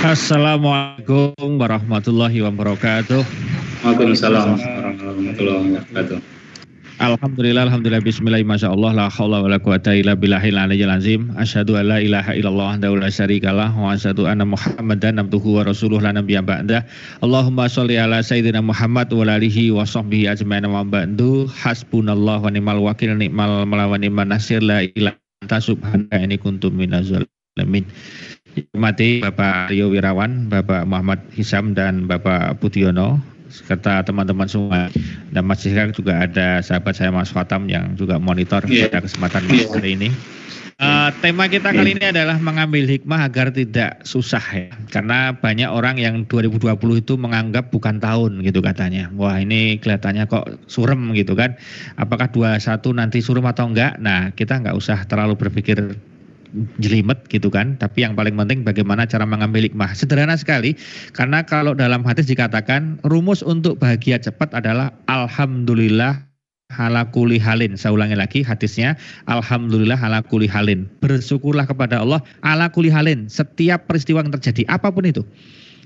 Assalamualaikum warahmatullahi wabarakatuh. Waalaikumsalam warahmatullahi wabarakatuh. Alhamdulillah, alhamdulillah, bismillah, masya Allah, la khawla wa la quwata illa billahil aliyyil azim. Asyhadu an la ilaha illallah wa la syarikalah wa asyhadu anna Muhammadan abduhu wa rasuluh la nabiyya ba'da. Allahumma sholli ala sayyidina Muhammad wa alihi wa sahbihi ajmain wa ba'du. Hasbunallah wa ni'mal wakil ni'mal mala wa ni'man nasir la ilaha anta subhanaka ini kuntum minaz zalimin. Mati Bapak Rio Wirawan, Bapak Muhammad Hisam dan Bapak Budiono serta teman-teman semua dan masih sekarang juga ada sahabat saya Mas Fatam yang juga monitor yeah. pada kesempatan yeah. hari ini. Uh, tema kita kali ini adalah mengambil hikmah agar tidak susah ya. Karena banyak orang yang 2020 itu menganggap bukan tahun gitu katanya. Wah ini kelihatannya kok surem gitu kan. Apakah 21 nanti surem atau enggak? Nah kita nggak usah terlalu berpikir jelimet gitu kan. Tapi yang paling penting bagaimana cara mengambil hikmah. Sederhana sekali karena kalau dalam hadis dikatakan rumus untuk bahagia cepat adalah alhamdulillah halakuli halin. Saya ulangi lagi hadisnya. Alhamdulillah halakuli halin. Bersyukurlah kepada Allah halakuli halin. Setiap peristiwa yang terjadi apa pun itu.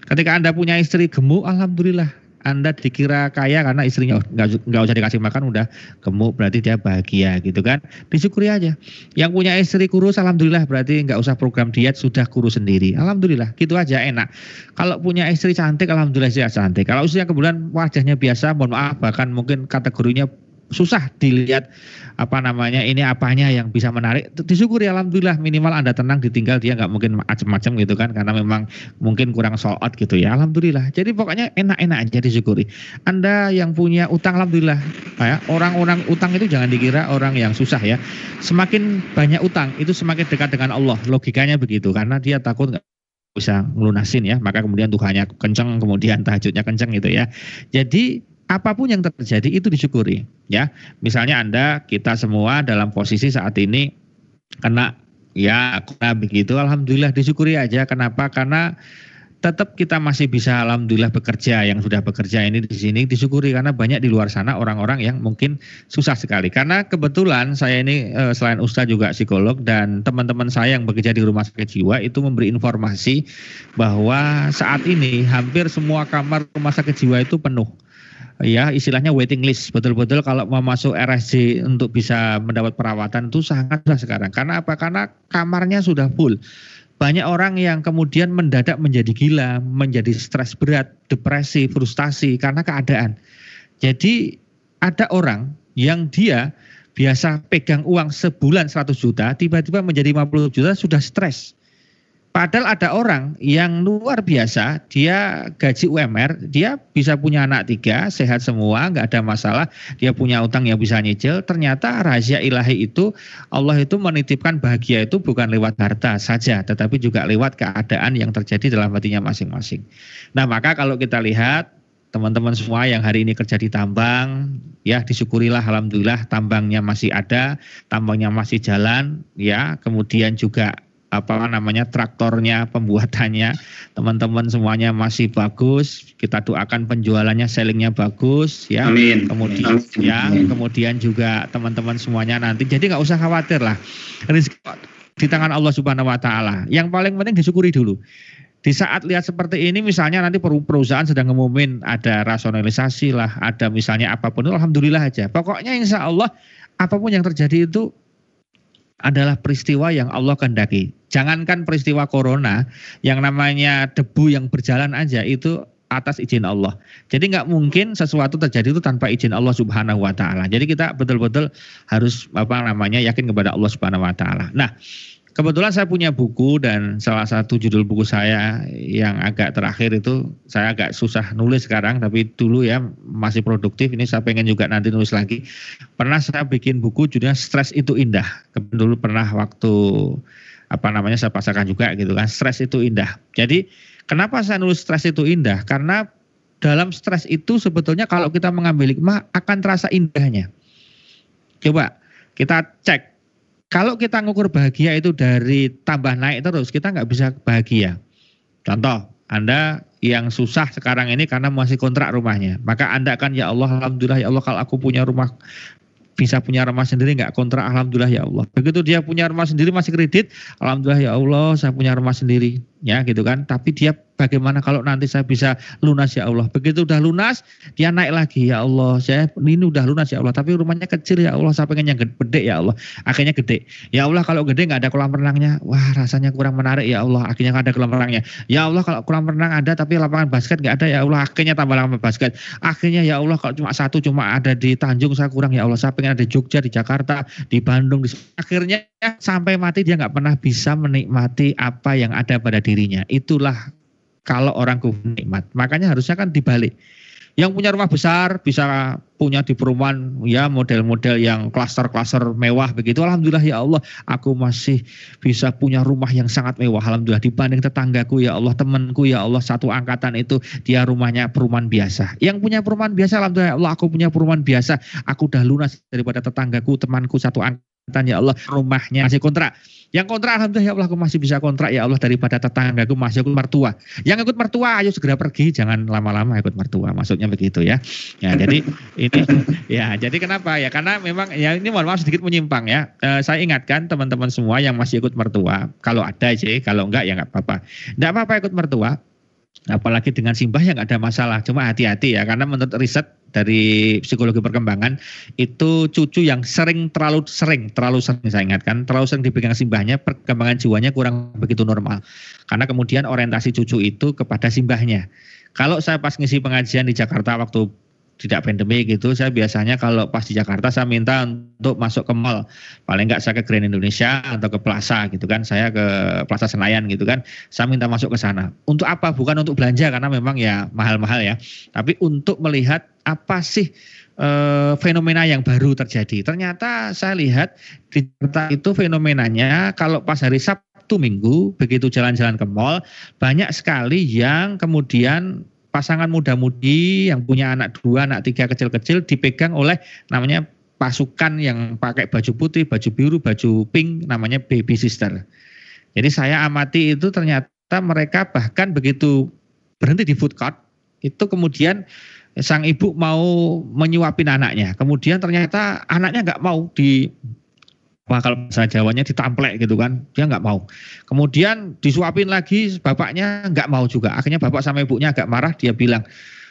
Ketika Anda punya istri gemuk, alhamdulillah anda dikira kaya karena istrinya nggak usah dikasih makan udah gemuk berarti dia bahagia gitu kan? Disyukuri aja. Yang punya istri kurus alhamdulillah berarti nggak usah program diet sudah kurus sendiri. Alhamdulillah gitu aja enak. Kalau punya istri cantik alhamdulillah dia cantik. Kalau usia kemudian wajahnya biasa mohon maaf bahkan mungkin kategorinya susah dilihat apa namanya ini apanya yang bisa menarik. Disyukuri alhamdulillah minimal anda tenang ditinggal dia nggak mungkin macam-macam gitu kan karena memang mungkin kurang soal gitu ya. Alhamdulillah. Jadi pokoknya enak-enak aja disyukuri. Anda yang punya utang alhamdulillah ya orang-orang utang itu jangan dikira orang yang susah ya. Semakin banyak utang itu semakin dekat dengan Allah. Logikanya begitu karena dia takut nggak bisa melunasin ya. Maka kemudian Tuhannya kenceng kemudian tahajudnya kenceng gitu ya. Jadi apa pun yang terjadi itu disyukuri ya. Misalnya anda kita semua dalam posisi saat ini kena ya kena begitu alhamdulillah disyukuri aja. Kenapa? Karena tetap kita masih bisa alhamdulillah bekerja. Yang sudah bekerja ini di sini disyukuri karena banyak di luar sana orang-orang yang mungkin susah sekali. Karena kebetulan saya ini eh, selain ustaz juga psikolog dan teman-teman saya yang bekerja di rumah sakit jiwa itu memberi informasi bahwa saat ini hampir semua kamar rumah sakit jiwa itu penuh ya istilahnya waiting list. Betul-betul kalau mau masuk RSJ untuk bisa mendapat perawatan itu sangat sekarang. Karena apa? Karena kamarnya sudah full. Banyak orang yang kemudian mendadak menjadi gila menjadi stres berat depresi frustasi karena keadaan. Jadi ada orang yang dia biasa pegang uang sebulan 100 juta tiba-tiba menjadi 50 juta sudah stres Padahal ada orang yang luar biasa, dia gaji UMR, dia bisa punya anak tiga, sehat semua, nggak ada masalah, dia punya utang yang bisa nyicil. Ternyata rahasia ilahi itu Allah itu menitipkan bahagia itu bukan lewat harta saja, tetapi juga lewat keadaan yang terjadi dalam hatinya masing-masing. Nah maka kalau kita lihat teman-teman semua yang hari ini kerja di tambang, ya disyukurilah alhamdulillah tambangnya masih ada, tambangnya masih jalan, ya kemudian juga apa namanya traktornya, pembuatannya, teman-teman semuanya masih bagus. Kita doakan penjualannya, sellingnya bagus, ya. Amin. Kemudian, Amin. ya, kemudian juga teman-teman semuanya nanti. Jadi nggak usah khawatir lah. Rezeki di tangan Allah Subhanahu Wa Taala. Yang paling penting disyukuri dulu. Di saat lihat seperti ini, misalnya nanti perusahaan sedang ngumumin ada rasionalisasi lah, ada misalnya apa pun, alhamdulillah aja. Pokoknya insya Allah apa pun yang terjadi itu adalah peristiwa yang Allah kehendaki. Jangankan peristiwa corona, yang namanya debu yang berjalan aja itu atas izin Allah. Jadi nggak mungkin sesuatu terjadi itu tanpa izin Allah Subhanahu wa taala. Jadi kita betul-betul harus apa namanya yakin kepada Allah Subhanahu wa taala. Nah, Kebetulan saya punya buku dan salah satu judul buku saya yang agak terakhir itu saya agak susah nulis sekarang tapi dulu ya masih produktif ini saya pengen juga nanti nulis lagi. Pernah saya bikin buku judulnya Stres itu Indah. Dulu pernah waktu apa namanya saya pasarkan juga gitu kan. Stres itu indah. Jadi kenapa saya nulis stres itu indah? Karena dalam stres itu sebetulnya kalau kita mengambil hikmah akan terasa indahnya. Coba kita cek kalau kita ngukur bahagia itu dari tambah naik terus, kita nggak bisa bahagia. Contoh, Anda yang susah sekarang ini karena masih kontrak rumahnya. Maka Anda akan, ya Allah, Alhamdulillah ya Allah kalau aku punya rumah bisa punya rumah sendiri nggak kontrak alhamdulillah ya Allah begitu dia punya rumah sendiri masih kredit alhamdulillah ya Allah saya punya rumah sendiri ya gitu kan. Tapi dia bagaimana kalau nanti saya bisa lunas ya Allah. Begitu udah lunas, dia naik lagi ya Allah. Saya ini udah lunas ya Allah, tapi rumahnya kecil ya Allah. Saya pengen yang gede ya Allah. Akhirnya gede. Ya Allah kalau gede nggak ada kolam renangnya, wah rasanya kurang menarik ya Allah. Akhirnya nggak ada kolam renangnya. Ya Allah kalau kolam renang ada tapi lapangan basket nggak ada ya Allah. Akhirnya tambah lapangan basket. Akhirnya ya Allah kalau cuma satu cuma ada di Tanjung saya kurang ya Allah. Saya pengen ada Jogja, di Jakarta, di Bandung. Di... Akhirnya sampai mati dia nggak pernah bisa menikmati apa yang ada pada dirinya. Itulah kalau orang kufur nikmat. Makanya harusnya kan dibalik. Yang punya rumah besar bisa punya di perumahan ya model-model yang klaster-klaster mewah begitu. Alhamdulillah ya Allah, aku masih bisa punya rumah yang sangat mewah. Alhamdulillah dibanding tetanggaku ya Allah, temanku ya Allah satu angkatan itu dia rumahnya perumahan biasa. Yang punya perumahan biasa alhamdulillah ya Allah, aku punya perumahan biasa. Aku udah lunas daripada tetanggaku, temanku satu angkatan ya Allah, rumahnya masih kontrak yang kontrak alhamdulillah ya Allah aku masih bisa kontrak ya Allah daripada tetangga aku masih ikut mertua. Yang ikut mertua ayo segera pergi jangan lama-lama ikut mertua. Maksudnya begitu ya. Ya jadi ini ya jadi kenapa ya karena memang ya ini mohon maaf sedikit menyimpang ya. E, saya ingatkan teman-teman semua yang masih ikut mertua kalau ada sih kalau enggak ya enggak apa-apa. Enggak apa-apa ikut mertua apalagi dengan simbah yang ada masalah. Cuma hati-hati ya karena menurut riset dari psikologi perkembangan itu cucu yang sering terlalu sering terlalu sering saya ingatkan terlalu sering dipegang simbahnya perkembangan jiwanya kurang begitu normal karena kemudian orientasi cucu itu kepada simbahnya. Kalau saya pas ngisi pengajian di Jakarta waktu tidak pandemi gitu saya biasanya kalau pas di Jakarta saya minta untuk masuk ke mall. Paling nggak saya ke Grand Indonesia atau ke Plaza gitu kan saya ke Plaza Senayan gitu kan saya minta masuk ke sana. Untuk apa? Bukan untuk belanja karena memang ya mahal-mahal ya. Tapi untuk melihat apa sih e, fenomena yang baru terjadi. Ternyata saya lihat di Jakarta itu fenomenanya kalau pas hari Sabtu Minggu begitu jalan-jalan ke mall banyak sekali yang kemudian pasangan muda-mudi yang punya anak dua, anak tiga kecil-kecil dipegang oleh namanya pasukan yang pakai baju putih, baju biru, baju pink, namanya baby sister. Jadi saya amati itu ternyata mereka bahkan begitu berhenti di food court, itu kemudian sang ibu mau menyuapin anaknya. Kemudian ternyata anaknya nggak mau di Wah kalau bahasa Jawanya ditamplek gitu kan, dia nggak mau. Kemudian disuapin lagi, bapaknya nggak mau juga. Akhirnya bapak sama ibunya agak marah, dia bilang,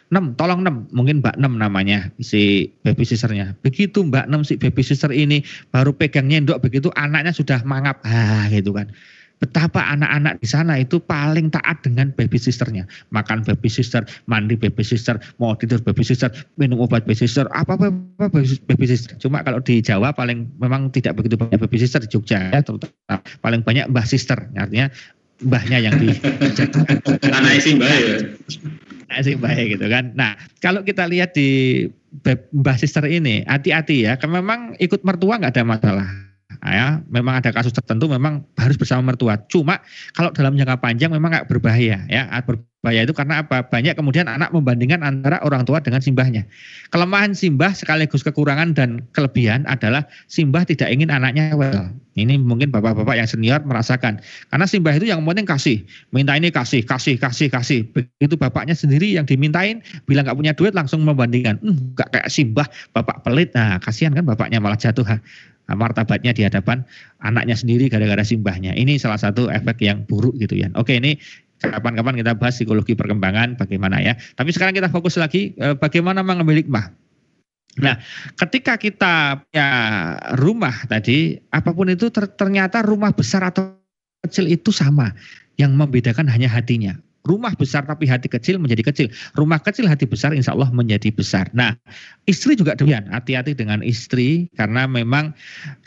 Nem, tolong Nem, mungkin Mbak Nem namanya si baby sisternya. Begitu Mbak Nem si baby sister ini baru pegang nyendok begitu anaknya sudah mangap, ah gitu kan betapa anak-anak di sana itu paling taat dengan baby sisternya. Makan baby sister, mandi baby sister, mau tidur baby sister, minum obat baby sister, apa-apa baby sister. Cuma kalau di Jawa paling memang tidak begitu banyak baby sister di Jogja ya, terutama paling banyak mbah sister. Artinya mbahnya yang di anak sih mbah ya. Anak mbah gitu kan. Nah, kalau kita lihat di mbah sister ini, hati-hati ya, karena memang ikut mertua nggak ada masalah ya memang ada kasus tertentu memang harus bersama mertua. Cuma kalau dalam jangka panjang memang nggak berbahaya ya. Berbahaya itu karena apa? Banyak kemudian anak membandingkan antara orang tua dengan simbahnya. Kelemahan simbah sekaligus kekurangan dan kelebihan adalah simbah tidak ingin anaknya well. Ini mungkin bapak-bapak yang senior merasakan. Karena simbah itu yang penting kasih. Minta ini kasih, kasih, kasih, kasih. Begitu bapaknya sendiri yang dimintain, bilang nggak punya duit langsung membandingkan. Hmm, gak kayak simbah, bapak pelit. Nah kasihan kan bapaknya malah jatuh martabatnya di hadapan anaknya sendiri gara-gara simbahnya. Ini salah satu efek yang buruk gitu ya. Oke, ini kapan-kapan kita bahas psikologi perkembangan bagaimana ya. Tapi sekarang kita fokus lagi eh, bagaimana mengambil hikmah. Nah, ketika kita ya rumah tadi, apa pun itu ternyata rumah besar atau kecil itu sama. Yang membedakan hanya hatinya rumah besar tapi hati kecil menjadi kecil. Rumah kecil hati besar insya Allah menjadi besar. Nah istri juga demikian. Hati-hati dengan istri karena memang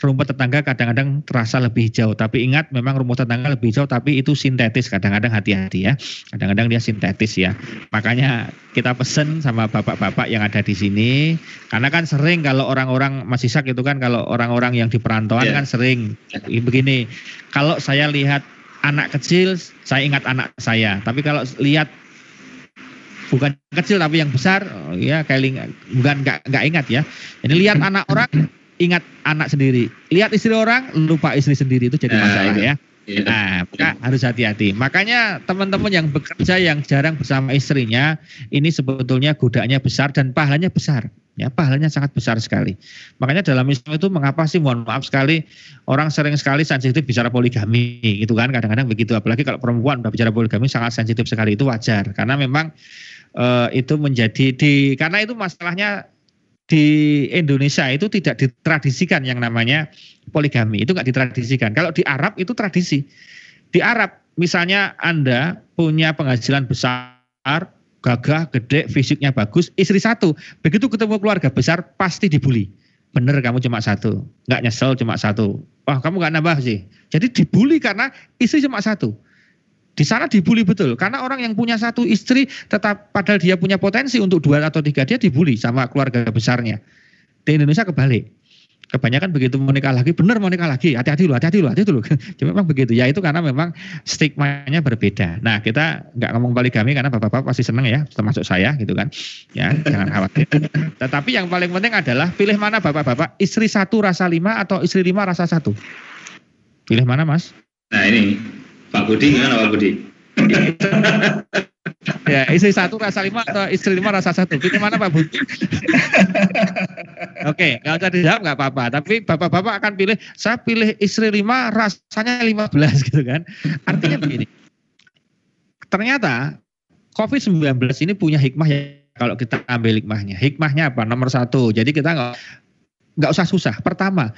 rumput tetangga kadang-kadang terasa lebih jauh. Tapi ingat memang rumput tetangga lebih jauh tapi itu sintetis. Kadang-kadang hati-hati ya. Kadang-kadang dia sintetis ya. Makanya kita pesen sama bapak-bapak yang ada di sini. Karena kan sering kalau orang-orang masih sakit itu kan kalau orang-orang yang di perantauan yeah. kan sering begini. Kalau saya lihat anak kecil, saya ingat anak saya. Tapi kalau lihat bukan kecil tapi yang besar, ya kayak bukan nggak nggak ingat ya. Jadi lihat anak orang, ingat anak sendiri. Lihat istri orang, lupa istri sendiri itu jadi nah, masalah ya. Iya. Nah, maka harus hati-hati. Makanya teman-teman yang bekerja yang jarang bersama istrinya, ini sebetulnya godaannya besar dan pahalanya besar. Ya, pahalanya sangat besar sekali. Makanya dalam Islam itu mengapa sih mohon maaf sekali orang sering sekali sensitif bicara poligami gitu kan kadang-kadang begitu apalagi kalau perempuan udah bicara poligami sangat sensitif sekali itu wajar karena memang uh, itu menjadi di karena itu masalahnya di Indonesia itu tidak ditradisikan yang namanya poligami itu nggak ditradisikan. Kalau di Arab itu tradisi. Di Arab misalnya Anda punya penghasilan besar gagah, gede, fisiknya bagus, istri satu. Begitu ketemu keluarga besar pasti dibully. Bener kamu cuma satu, nggak nyesel cuma satu. Wah kamu nggak nambah sih. Jadi dibully karena istri cuma satu. Di sana dibully betul, karena orang yang punya satu istri tetap padahal dia punya potensi untuk dua atau tiga dia dibully sama keluarga besarnya. Di Indonesia kebalik kebanyakan begitu mau nikah lagi, benar mau nikah lagi, hati-hati loh, hati-hati loh, hati-hati loh. Cuma memang begitu. Ya itu karena memang stigmanya berbeda. Nah kita nggak ngomong balik kami karena bapak-bapak pasti seneng ya, termasuk saya gitu kan. Ya jangan khawatir. Tetapi yang paling penting adalah pilih mana bapak-bapak, istri satu rasa lima atau istri lima rasa satu. Pilih mana mas? Nah ini Pak Budi gimana Pak Budi? ya istri satu rasa lima atau istri lima rasa satu pilih mana Pak Budi Oke, nggak usah dijawab nggak apa-apa. Tapi bapak-bapak akan pilih, saya pilih istri lima, rasanya lima belas gitu kan. Artinya begini, ternyata COVID-19 ini punya hikmah ya kalau kita ambil hikmahnya. Hikmahnya apa? Nomor satu, jadi kita nggak nggak usah susah. Pertama,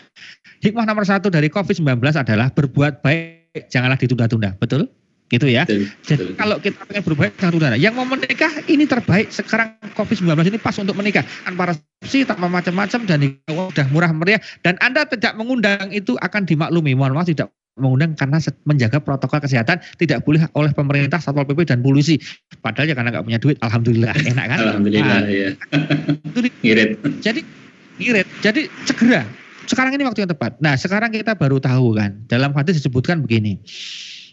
hikmah nomor satu dari COVID-19 adalah berbuat baik, janganlah ditunda-tunda. Betul? Gitu ya. Betul, Jadi betul. kalau kita pengen dengan saudara, yang mau menikah ini terbaik sekarang COVID-19 ini pas untuk menikah. Tanpa resepsi, tanpa macam-macam dan sudah murah meriah dan Anda tidak mengundang itu akan dimaklumi. Mohon maaf tidak mengundang karena menjaga protokol kesehatan tidak boleh oleh pemerintah, satpol pp dan polisi. Padahal ya karena nggak punya duit, alhamdulillah enak kan? Alhamdulillah nah, ya. Ngirit. Jadi ngirit. Jadi segera. Sekarang ini waktu yang tepat. Nah sekarang kita baru tahu kan dalam hadis disebutkan begini.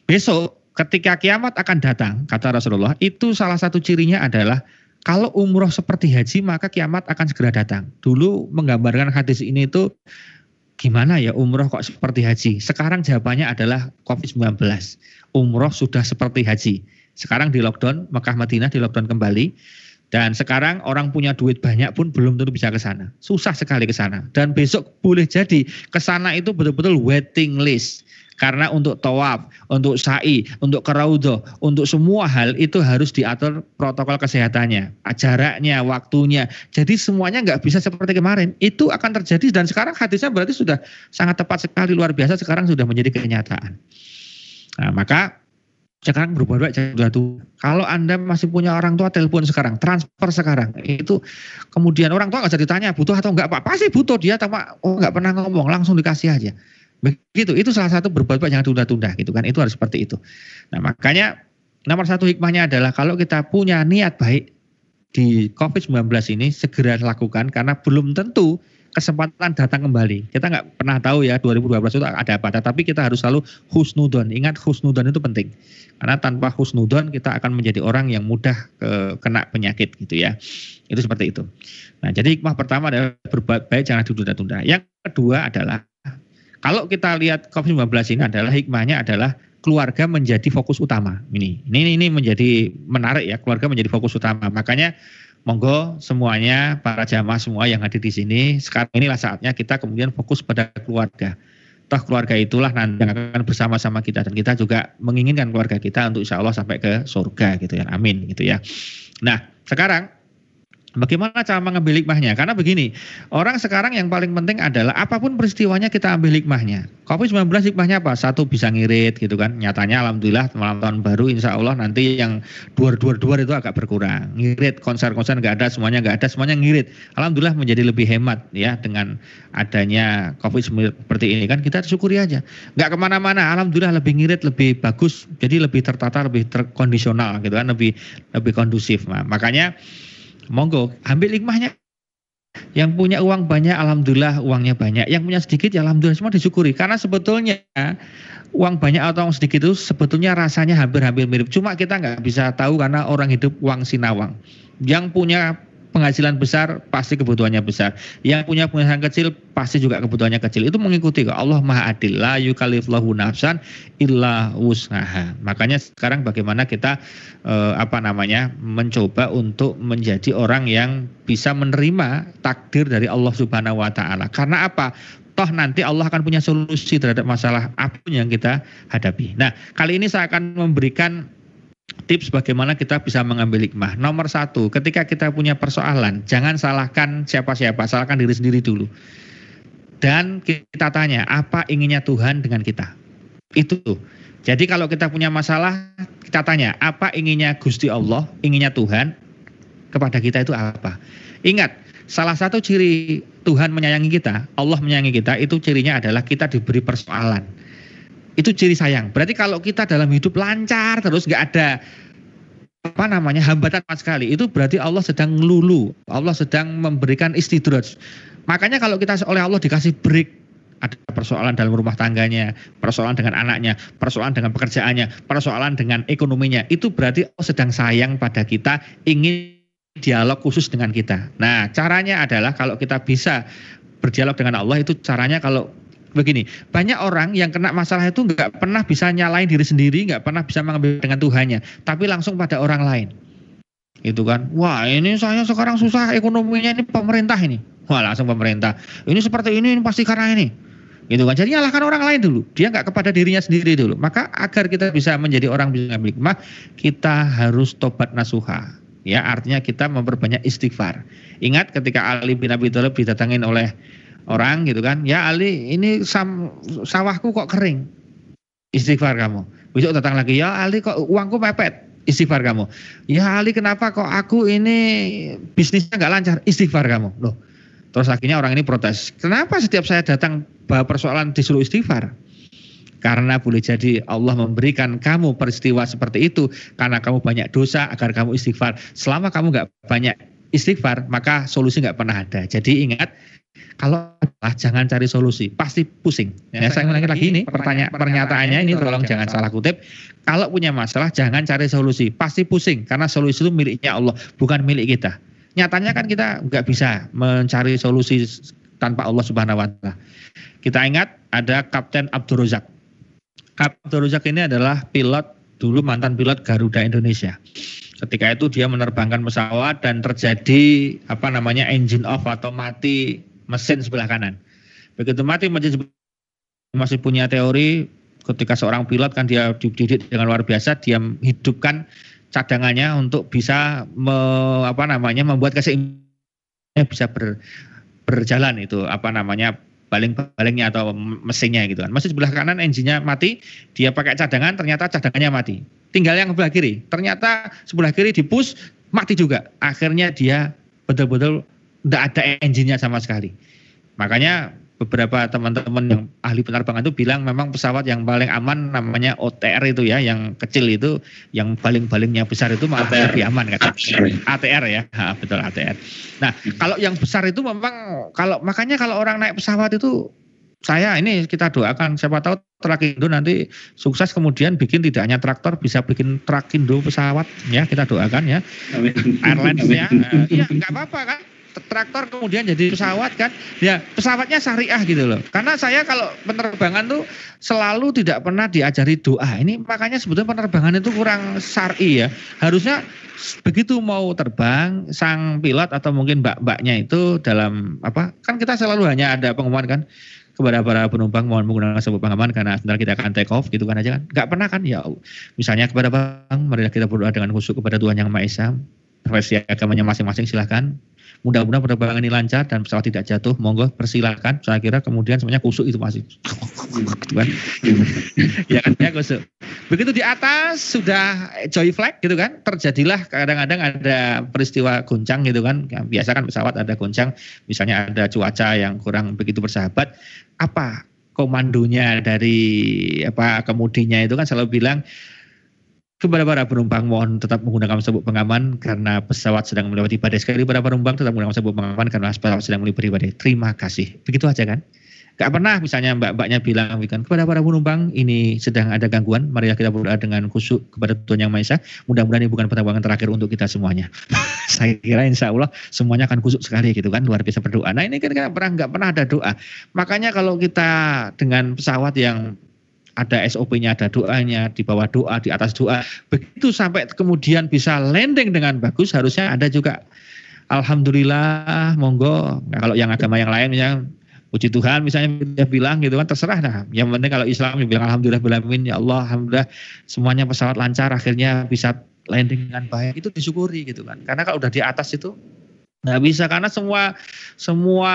Besok ketika kiamat akan datang, kata Rasulullah, itu salah satu cirinya adalah kalau umroh seperti haji maka kiamat akan segera datang. Dulu menggambarkan hadis ini itu gimana ya umroh kok seperti haji? Sekarang jawabannya adalah COVID-19. Umroh sudah seperti haji. Sekarang di lockdown, Mekah Madinah di lockdown kembali. Dan sekarang orang punya duit banyak pun belum tentu bisa ke sana. Susah sekali ke sana. Dan besok boleh jadi ke sana itu betul-betul waiting list karena untuk tawaf, untuk sa'i, untuk keraudho, untuk semua hal itu harus diatur protokol kesehatannya, jaraknya, waktunya. Jadi semuanya nggak bisa seperti kemarin. Itu akan terjadi dan sekarang hadisnya berarti sudah sangat tepat sekali luar biasa sekarang sudah menjadi kenyataan. Nah, maka sekarang berubah baik tuh. Kalau Anda masih punya orang tua telepon sekarang, transfer sekarang. Itu kemudian orang tua nggak usah ditanya butuh atau enggak apa. Pasti butuh dia tapi oh nggak pernah ngomong, langsung dikasih aja. Begitu, itu salah satu berbuat baik jangan tunda-tunda gitu kan. Itu harus seperti itu. Nah makanya nomor satu hikmahnya adalah kalau kita punya niat baik di COVID-19 ini segera lakukan karena belum tentu kesempatan datang kembali. Kita nggak pernah tahu ya 2012 itu ada apa, tapi kita harus selalu husnudon. Ingat husnudon itu penting. Karena tanpa husnudon kita akan menjadi orang yang mudah ke, kena penyakit gitu ya. Itu seperti itu. Nah, jadi hikmah pertama adalah berbuat baik jangan ditunda-tunda. Yang kedua adalah kalau kita lihat COVID-19 ini adalah hikmahnya adalah keluarga menjadi fokus utama. Ini, ini, ini menjadi menarik ya, keluarga menjadi fokus utama. Makanya monggo semuanya para jamaah semua yang hadir di sini, sekarang inilah saatnya kita kemudian fokus pada keluarga. Toh keluarga itulah nanti yang akan bersama-sama kita dan kita juga menginginkan keluarga kita untuk insya Allah sampai ke surga gitu ya. Amin gitu ya. Nah sekarang Bagaimana cara mengambil hikmahnya? Karena begini, orang sekarang yang paling penting adalah apa pun peristiwanya kita ambil hikmahnya. Covid-19 hikmahnya apa? Satu bisa ngirit gitu kan. Nyatanya alhamdulillah malam tahun baru insya Allah nanti yang duar-duar-duar itu agak berkurang. Ngirit, konser-konser nggak ada, semuanya nggak ada, semuanya ngirit. Alhamdulillah menjadi lebih hemat ya dengan adanya Covid seperti ini kan kita syukuri aja. Nggak ke mana-mana, alhamdulillah lebih ngirit, lebih bagus, jadi lebih tertata, lebih terkondisional gitu kan, lebih lebih kondusif. Nah, makanya monggo ambil hikmahnya. Yang punya uang banyak alhamdulillah uangnya banyak. Yang punya sedikit ya alhamdulillah semua disyukuri. Karena sebetulnya uang banyak atau uang sedikit itu sebetulnya rasanya hampir-hampir mirip. Cuma kita nggak bisa tahu karena orang hidup uang sinawang. Yang punya penghasilan besar pasti kebutuhannya besar. Yang punya penghasilan kecil pasti juga kebutuhannya kecil. Itu mengikuti kok. Allah Maha Adil. La yukallifullahu nafsan illa wus'aha. Makanya sekarang bagaimana kita eh, apa namanya? mencoba untuk menjadi orang yang bisa menerima takdir dari Allah Subhanahu wa taala. Karena apa? toh nanti Allah akan punya solusi terhadap masalah apa pun yang kita hadapi. Nah, kali ini saya akan memberikan tips bagaimana kita bisa mengambil hikmah. Nomor satu, ketika kita punya persoalan, jangan salahkan siapa-siapa, salahkan diri sendiri dulu. Dan kita tanya, apa inginnya Tuhan dengan kita? Itu. Jadi kalau kita punya masalah, kita tanya, apa inginnya Gusti Allah, inginnya Tuhan kepada kita itu apa? Ingat, salah satu ciri Tuhan menyayangi kita, Allah menyayangi kita, itu cirinya adalah kita diberi persoalan itu ciri sayang. Berarti kalau kita dalam hidup lancar terus nggak ada apa namanya hambatan sama sekali, itu berarti Allah sedang lulu, Allah sedang memberikan istidrat. Makanya kalau kita oleh Allah dikasih break, ada persoalan dalam rumah tangganya, persoalan dengan anaknya, persoalan dengan pekerjaannya, persoalan dengan ekonominya, itu berarti Allah sedang sayang pada kita, ingin dialog khusus dengan kita. Nah, caranya adalah kalau kita bisa berdialog dengan Allah itu caranya kalau begini, banyak orang yang kena masalah itu nggak pernah bisa nyalain diri sendiri, nggak pernah bisa mengambil dengan Tuhannya, tapi langsung pada orang lain. Itu kan, wah ini saya sekarang susah ekonominya ini pemerintah ini, wah langsung pemerintah. Ini seperti ini, ini pasti karena ini. Gitu kan, jadi nyalahkan orang lain dulu, dia nggak kepada dirinya sendiri dulu. Maka agar kita bisa menjadi orang bisa mengambil hikmah, kita harus tobat nasuha. Ya, artinya kita memperbanyak istighfar. Ingat ketika Ali bin Abi Thalib didatangin oleh orang gitu kan ya Ali ini sam, sawahku kok kering. Istighfar kamu. Besok datang lagi ya Ali kok uangku mepet. Istighfar kamu. Ya Ali kenapa kok aku ini bisnisnya nggak lancar? Istighfar kamu. Loh terus akhirnya orang ini protes. Kenapa setiap saya datang bawa persoalan disuruh istighfar? Karena boleh jadi Allah memberikan kamu peristiwa seperti itu karena kamu banyak dosa agar kamu istighfar. Selama kamu nggak banyak istighfar maka solusi nggak pernah ada. Jadi ingat kalau jangan cari solusi, pasti pusing. Ya, saya ulangi lagi ini pertanyaan pernyataannya ini tolong jangan salah kutip. Kalau punya masalah jangan cari solusi, pasti pusing karena solusi itu miliknya Allah, bukan milik kita. Nyatanya kan kita nggak bisa mencari solusi tanpa Allah Subhanahu wa taala. Kita ingat ada Kapten Abdul Razak. Abdul Razak ini adalah pilot dulu mantan pilot Garuda Indonesia. Ketika itu dia menerbangkan pesawat dan terjadi apa namanya engine off atau mati mesin sebelah kanan. Begitu mati mesin masih punya teori ketika seorang pilot kan dia dididik dengan luar biasa dia hidupkan cadangannya untuk bisa me, apa namanya membuat keseimbangannya bisa ber, berjalan itu apa namanya baling-balingnya atau mesinnya gitu kan. Masih sebelah kanan engine-nya mati, dia pakai cadangan ternyata cadangannya mati. Tinggal yang sebelah kiri. Ternyata sebelah kiri dipus mati juga. Akhirnya dia betul-betul tidak ada engine-nya sama sekali. Makanya beberapa teman-teman yang ahli penerbangan itu bilang memang pesawat yang paling aman namanya OTR itu ya, yang kecil itu, yang baling-balingnya besar itu malah ATR. lebih aman kata. ATR ya, ha, betul ATR. Nah kalau yang besar itu memang kalau makanya kalau orang naik pesawat itu saya ini kita doakan siapa tahu Trakindo nanti sukses kemudian bikin tidak hanya traktor bisa bikin Trakindo pesawat ya kita doakan ya Airlines ya nggak apa-apa kan traktor kemudian jadi pesawat kan. Ya pesawatnya syariah gitu loh. Karena saya kalau penerbangan tuh selalu tidak pernah diajari doa. Ini makanya sebetulnya penerbangan itu kurang syari ya. Harusnya begitu mau terbang sang pilot atau mungkin mbak-mbaknya itu dalam apa kan kita selalu hanya ada pengumuman kan. Kepada para penumpang mohon menggunakan sebuah pengaman karena sebentar kita akan take off gitu kan aja kan. Nggak pernah kan? Ya misalnya kepada bang mari kita berdoa dengan khusyuk kepada Tuhan yang Maha Esa. Versi agamanya masing-masing silahkan Mudah-mudahan penerbangan ini lancar dan pesawat tidak jatuh. Monggo persilakan. Saya kira kemudian semuanya kusuk itu masih. ya kan ya kusuk. Begitu di atas sudah joy flag gitu kan. Terjadilah kadang-kadang ada peristiwa goncang gitu kan. Ya, biasa kan pesawat ada goncang. Misalnya ada cuaca yang kurang begitu bersahabat. Apa komandonya dari apa kemudinya itu kan selalu bilang kepada para penumpang mohon tetap menggunakan sabuk pengaman karena pesawat sedang melewati badai. Sekali para penumpang tetap menggunakan sabuk pengaman karena pesawat sedang melewati badai. Terima kasih. Begitu aja kan? Gak pernah misalnya mbak-mbaknya bilang kan, kepada para penumpang ini sedang ada gangguan. Mari kita berdoa dengan khusyuk kepada Tuhan Yang Maha Esa. Mudah-mudahan ini bukan penerbangan terakhir untuk kita semuanya. saya kira insya Allah semuanya akan kusuk sekali gitu kan luar biasa berdoa. Nah ini kan pernah nggak pernah ada doa. Makanya kalau kita dengan pesawat yang ada SOP-nya, ada doanya, di bawah doa, di atas doa. Begitu sampai kemudian bisa landing dengan bagus, harusnya ada juga Alhamdulillah, monggo. Nah, kalau yang agama yang lain misalnya puji Tuhan misalnya dia bilang gitu kan terserah nah. Yang penting kalau Islam bilang alhamdulillah bilamin ya Allah alhamdulillah semuanya pesawat lancar akhirnya bisa landing dengan baik itu disyukuri gitu kan. Karena kalau udah di atas itu nggak bisa karena semua semua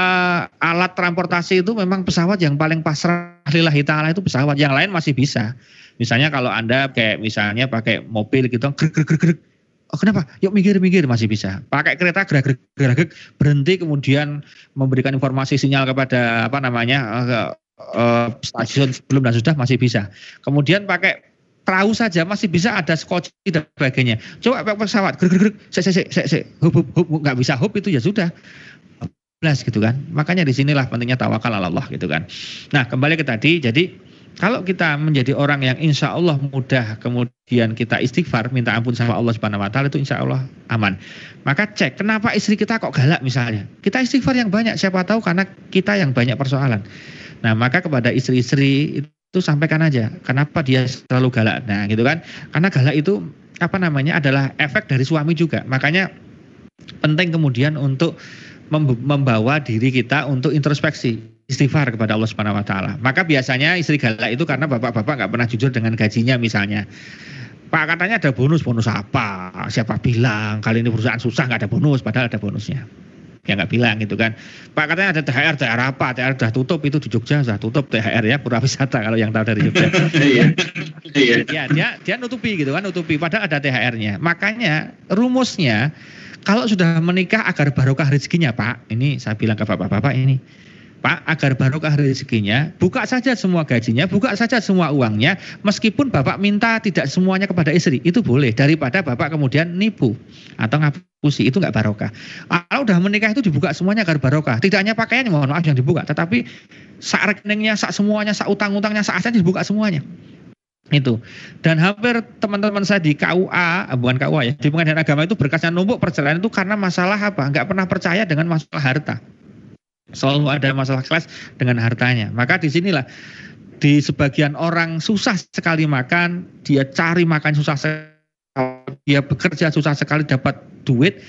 alat transportasi itu memang pesawat yang paling pasrah. Lillahi ta'ala itu pesawat yang lain masih bisa. Misalnya kalau anda kayak misalnya pakai mobil gitu grek grek grek oh kenapa? Yuk minggir minggir masih bisa. Pakai kereta gerak gerak gerak berhenti kemudian memberikan informasi sinyal kepada apa namanya uh, uh, stasiun sebelum dan sudah masih bisa. Kemudian pakai perahu saja masih bisa ada skoci dan sebagainya. Coba pesawat, grek grek se se se se se hub hub hub nggak bisa hub itu ya sudah. Belas gitu kan. Makanya di sinilah pentingnya tawakal Allah gitu kan. Nah kembali ke tadi, jadi kalau kita menjadi orang yang insya Allah mudah kemudian kita istighfar minta ampun sama Allah Subhanahu Wa Taala itu insya Allah aman. Maka cek kenapa istri kita kok galak misalnya. Kita istighfar yang banyak siapa tahu karena kita yang banyak persoalan. Nah maka kepada istri-istri itu sampaikan aja kenapa dia selalu galak nah gitu kan karena galak itu apa namanya adalah efek dari suami juga makanya penting kemudian untuk membawa diri kita untuk introspeksi istighfar kepada Allah Subhanahu wa taala. Maka biasanya istri galak itu karena bapak-bapak nggak pernah jujur dengan gajinya misalnya. Pak katanya ada bonus, bonus apa? Siapa bilang kali ini perusahaan susah nggak ada bonus, padahal ada bonusnya ya nggak bilang gitu kan. Pak katanya ada THR, THR apa? THR sudah tutup itu di Jogja sudah tutup THR ya pura wisata kalau yang tahu dari Jogja. Iya. Iya. ya, dia dia nutupi gitu kan, nutupi padahal ada THR-nya. Makanya rumusnya kalau sudah menikah agar barokah rezekinya, Pak. Ini saya bilang ke Bapak-bapak ini Pak, agar barokah rezekinya, buka saja semua gajinya, buka saja semua uangnya, meskipun Bapak minta tidak semuanya kepada istri, itu boleh daripada Bapak kemudian nipu atau ngapusi, itu nggak barokah. Kalau udah menikah itu dibuka semuanya agar barokah. Tidak hanya pakaiannya, mohon maaf yang dibuka, tetapi sak rekeningnya, sak semuanya, sak utang-utangnya, sak asetnya dibuka semuanya itu dan hampir teman-teman saya di KUA bukan KUA ya di pengadilan agama itu berkasnya numpuk perceraian itu karena masalah apa nggak pernah percaya dengan masalah harta Selalu ada masalah kelas dengan hartanya. Maka di sinilah di sebagian orang susah sekali makan, dia cari makan susah sekali, dia bekerja susah sekali dapat duit.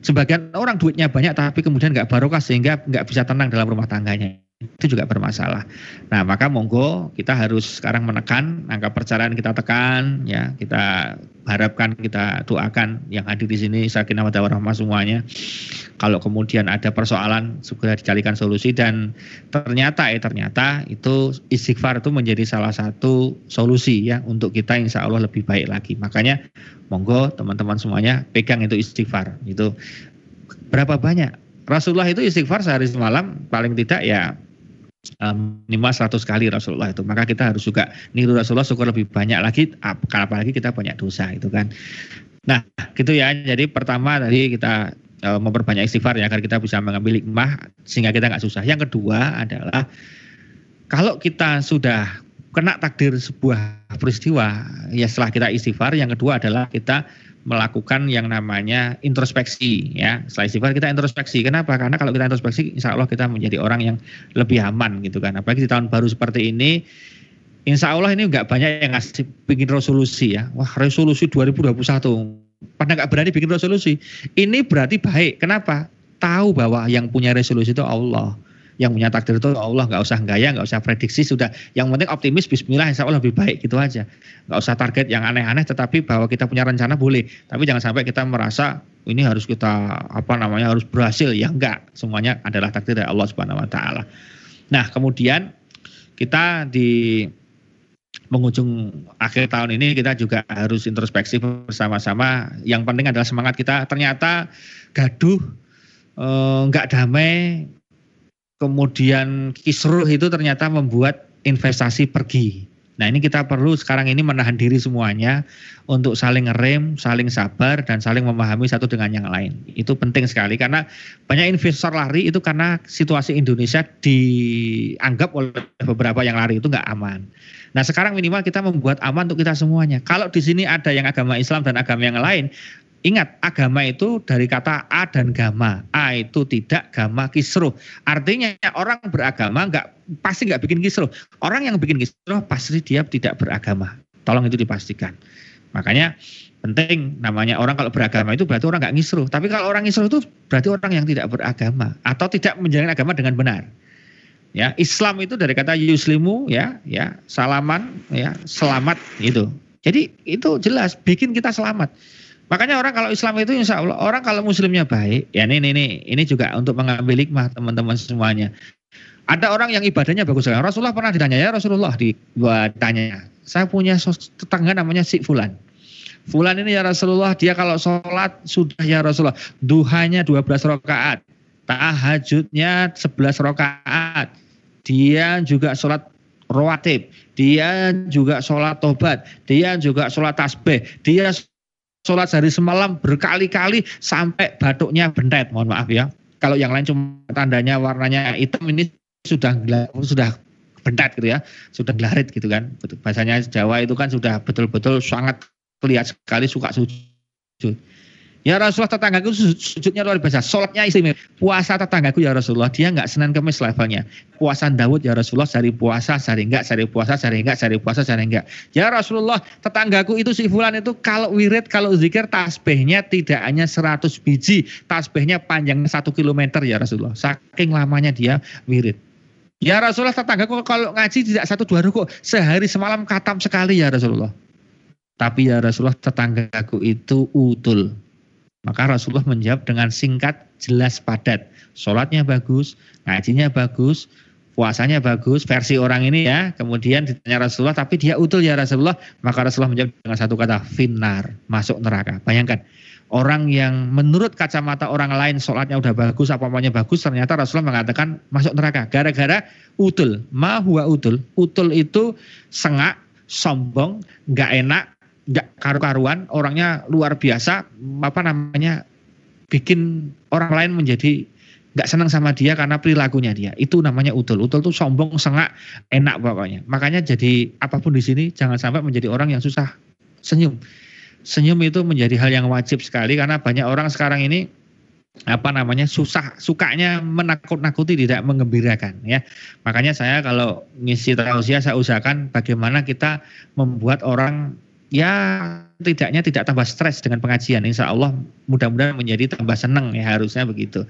Sebagian orang duitnya banyak tapi kemudian nggak barokah sehingga nggak bisa tenang dalam rumah tangganya itu juga bermasalah. Nah, maka monggo kita harus sekarang menekan angka perceraian kita tekan ya, kita harapkan kita doakan yang hadir di sini sakinah wa warahmah semuanya. Kalau kemudian ada persoalan segera dicarikan solusi dan ternyata eh ternyata itu istighfar itu menjadi salah satu solusi ya untuk kita insya Allah lebih baik lagi. Makanya monggo teman-teman semuanya pegang itu istighfar. Itu berapa banyak? Rasulullah itu istighfar sehari semalam paling tidak ya minimal 100 kali Rasulullah itu. Maka kita harus juga niru Rasulullah syukur lebih banyak lagi apalagi kita banyak dosa itu kan. Nah, gitu ya. Jadi pertama tadi kita uh, memperbanyak istighfar ya agar kita bisa mengambil hikmah sehingga kita nggak susah. Yang kedua adalah kalau kita sudah kena takdir sebuah peristiwa ya setelah kita istighfar yang kedua adalah kita melakukan yang namanya introspeksi ya. Setelah istighfar kita introspeksi. Kenapa? Karena kalau kita introspeksi insya Allah kita menjadi orang yang lebih aman gitu kan. Apalagi di tahun baru seperti ini Insya Allah ini nggak banyak yang ngasih bikin resolusi ya. Wah resolusi 2021. Pada nggak berani bikin resolusi. Ini berarti baik. Kenapa? Tahu bahwa yang punya resolusi itu Allah yang punya takdir itu Allah nggak usah gaya nggak usah prediksi sudah. Yang penting optimis Bismillah insya Allah lebih baik gitu aja. Nggak usah target yang aneh-aneh tetapi bahwa kita punya rencana boleh. Tapi jangan sampai kita merasa ini harus kita apa namanya harus berhasil. Ya enggak semuanya adalah takdir dari Allah Subhanahu Wa Taala. Nah kemudian kita di mengunjung akhir tahun ini kita juga harus introspeksi bersama-sama. Yang penting adalah semangat kita. Ternyata gaduh eh, nggak damai kemudian kisruh itu ternyata membuat investasi pergi. Nah ini kita perlu sekarang ini menahan diri semuanya untuk saling ngerem, saling sabar dan saling memahami satu dengan yang lain. Itu penting sekali karena banyak investor lari itu karena situasi Indonesia dianggap oleh beberapa yang lari itu nggak aman. Nah sekarang minimal kita membuat aman untuk kita semuanya. Kalau di sini ada yang agama Islam dan agama yang lain, Ingat, agama itu dari kata A dan gama. A itu tidak, gama kisruh. Artinya orang beragama nggak pasti nggak bikin kisruh. Orang yang bikin kisruh pasti dia tidak beragama. Tolong itu dipastikan. Makanya penting namanya orang kalau beragama itu berarti orang nggak ngisruh. Tapi kalau orang ngisruh itu berarti orang yang tidak beragama atau tidak menjalani agama dengan benar. Ya, Islam itu dari kata yuslimu ya, ya, salaman ya, selamat itu. Jadi itu jelas bikin kita selamat. Makanya orang kalau Islam itu insya Allah orang kalau muslimnya baik, ya ini ini ini juga untuk mengambil hikmah teman-teman semuanya. Ada orang yang ibadahnya bagus sekali. Rasulullah pernah ditanya ya Rasulullah ditanya, saya punya tetangga namanya si Fulan. Fulan ini ya Rasulullah dia kalau sholat sudah ya Rasulullah duhanya 12 rakaat, tahajudnya 11 rakaat, dia juga sholat rawatib, dia juga sholat tobat, dia juga sholat tasbih, dia sholat sehari semalam berkali-kali sampai batuknya bentet. Mohon maaf ya. Kalau yang lain cuma tandanya warnanya hitam ini sudah sudah bentet gitu ya, sudah gelarit gitu kan. Bahasanya Jawa itu kan sudah betul-betul sangat kelihatan sekali suka sujud. Ya Rasulullah tetanggaku sujudnya luar biasa. Sholatnya istimewa. Puasa tetanggaku ya Rasulullah. Dia nggak Senin Kemis levelnya. Puasa Dawud ya Rasulullah. Sehari puasa, sehari enggak. Sehari puasa, sehari enggak. Sehari puasa, sehari enggak. Ya Rasulullah tetanggaku itu si Fulan itu kalau wirid, kalau zikir tasbihnya tidak hanya 100 biji. Tasbihnya panjangnya 1 kilometer ya Rasulullah. Saking lamanya dia wirid. Ya Rasulullah tetanggaku kalau ngaji tidak satu dua ruku. Sehari semalam katam sekali ya Rasulullah. Tapi ya Rasulullah tetanggaku itu utul maka Rasulullah menjawab dengan singkat, jelas, padat. Sholatnya bagus, ngajinya bagus, puasanya bagus, versi orang ini ya. Kemudian ditanya Rasulullah, tapi dia utul ya Rasulullah. Maka Rasulullah menjawab dengan satu kata, finar, masuk neraka. Bayangkan, orang yang menurut kacamata orang lain sholatnya udah bagus, apa namanya bagus, ternyata Rasulullah mengatakan masuk neraka. Gara-gara utul, ma huwa utul. Utul itu sengak, sombong, nggak enak, nggak karu-karuan, orangnya luar biasa, apa namanya, bikin orang lain menjadi nggak senang sama dia karena perilakunya dia. Itu namanya utul. Utul tuh sombong, sengak, enak pokoknya. Makanya jadi apa pun di sini jangan sampai menjadi orang yang susah senyum. Senyum itu menjadi hal yang wajib sekali karena banyak orang sekarang ini apa namanya susah sukanya menakut-nakuti tidak mengembirakan ya makanya saya kalau ngisi tausiah saya usahakan bagaimana kita membuat orang ya tidaknya tidak tambah stres dengan pengajian. Insya Allah mudah-mudahan menjadi tambah senang ya harusnya begitu.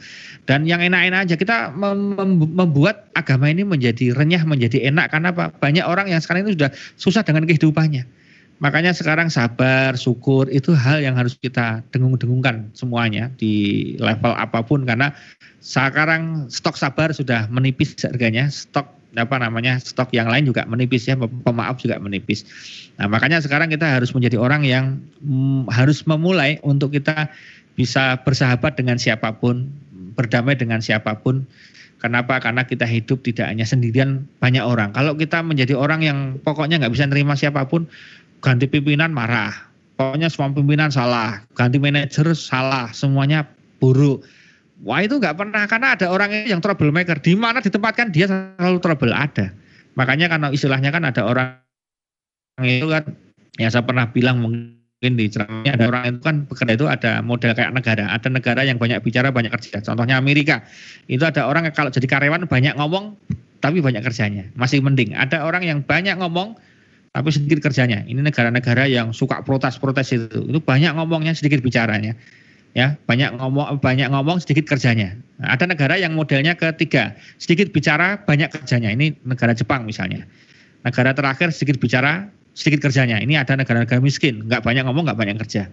Dan yang enak-enak aja kita mem membuat agama ini menjadi renyah, menjadi enak karena apa? Banyak orang yang sekarang itu sudah susah dengan kehidupannya. Makanya sekarang sabar, syukur itu hal yang harus kita dengung-dengungkan semuanya di level apa pun karena sekarang stok sabar sudah menipis harganya, stok apa namanya stok yang lain juga menipis ya pemaaf juga menipis. Nah makanya sekarang kita harus menjadi orang yang mm, harus memulai untuk kita bisa bersahabat dengan siapa pun, berdamai dengan siapa pun. Kenapa? Karena kita hidup tidak hanya sendirian banyak orang. Kalau kita menjadi orang yang pokoknya nggak bisa nerima siapa pun, ganti pimpinan marah. Pokoknya semua pimpinan salah, ganti manajer salah, semuanya buruk Wah itu nggak pernah karena ada orang yang troublemaker di mana ditempatkan dia selalu trouble ada. Makanya karena istilahnya kan ada orang itu kan ya saya pernah bilang mungkin di ceramahnya ada orang itu kan bekerja itu ada model kayak negara. Ada negara yang banyak bicara banyak kerja. Contohnya Amerika. Itu ada orang yang kalau jadi karyawan banyak ngomong tapi banyak kerjanya. Masih mending. Ada orang yang banyak ngomong tapi sedikit kerjanya. Ini negara-negara yang suka protes-protes itu. Itu banyak ngomongnya sedikit bicaranya ya banyak ngomong banyak ngomong sedikit kerjanya. Nah, ada negara yang modelnya ketiga, sedikit bicara banyak kerjanya. Ini negara Jepang misalnya. Negara terakhir sedikit bicara sedikit kerjanya. Ini ada negara-negara miskin, nggak banyak ngomong nggak banyak kerja.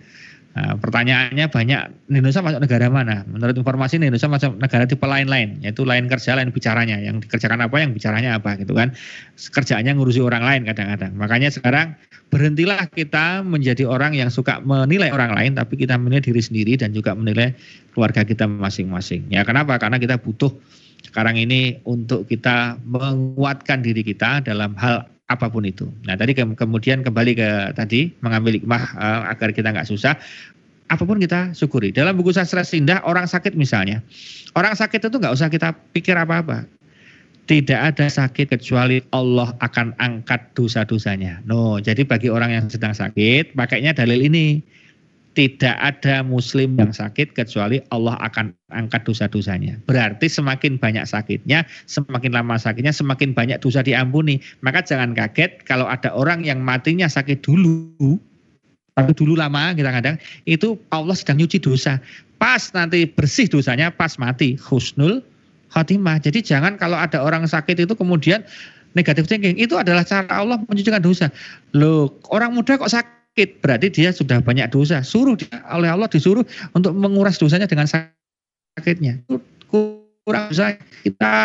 Nah, pertanyaannya banyak Indonesia masuk negara mana? Menurut informasi Indonesia masuk negara tipe lain-lain, yaitu lain kerja, lain bicaranya. Yang dikerjakan apa, yang bicaranya apa gitu kan. Kerjaannya ngurusi orang lain kadang-kadang. Makanya sekarang berhentilah kita menjadi orang yang suka menilai orang lain, tapi kita menilai diri sendiri dan juga menilai keluarga kita masing-masing. Ya kenapa? Karena kita butuh sekarang ini untuk kita menguatkan diri kita dalam hal apa pun itu. Nah tadi ke, kemudian kembali ke tadi mengambil hikmah uh, agar kita nggak susah. Apa pun kita syukuri. Dalam buku sastra indah orang sakit misalnya, orang sakit itu nggak usah kita pikir apa-apa. Tidak ada sakit kecuali Allah akan angkat dosa-dosanya. No, jadi bagi orang yang sedang sakit, pakainya dalil ini. Tidak ada muslim yang sakit kecuali Allah akan angkat dosa-dosanya. Berarti semakin banyak sakitnya, semakin lama sakitnya, semakin banyak dosa diampuni. Maka jangan kaget kalau ada orang yang matinya sakit dulu, tapi dulu lama kita kadang itu Allah sedang nyuci dosa. Pas nanti bersih dosanya, pas mati husnul khotimah. Jadi jangan kalau ada orang sakit itu kemudian negatif thinking itu adalah cara Allah mencucikan dosa. Loh, orang muda kok sakit? Sakit, berarti dia sudah banyak dosa. Suruh dia, oleh Allah disuruh untuk menguras dosanya dengan sakitnya. Kurang dosa, kita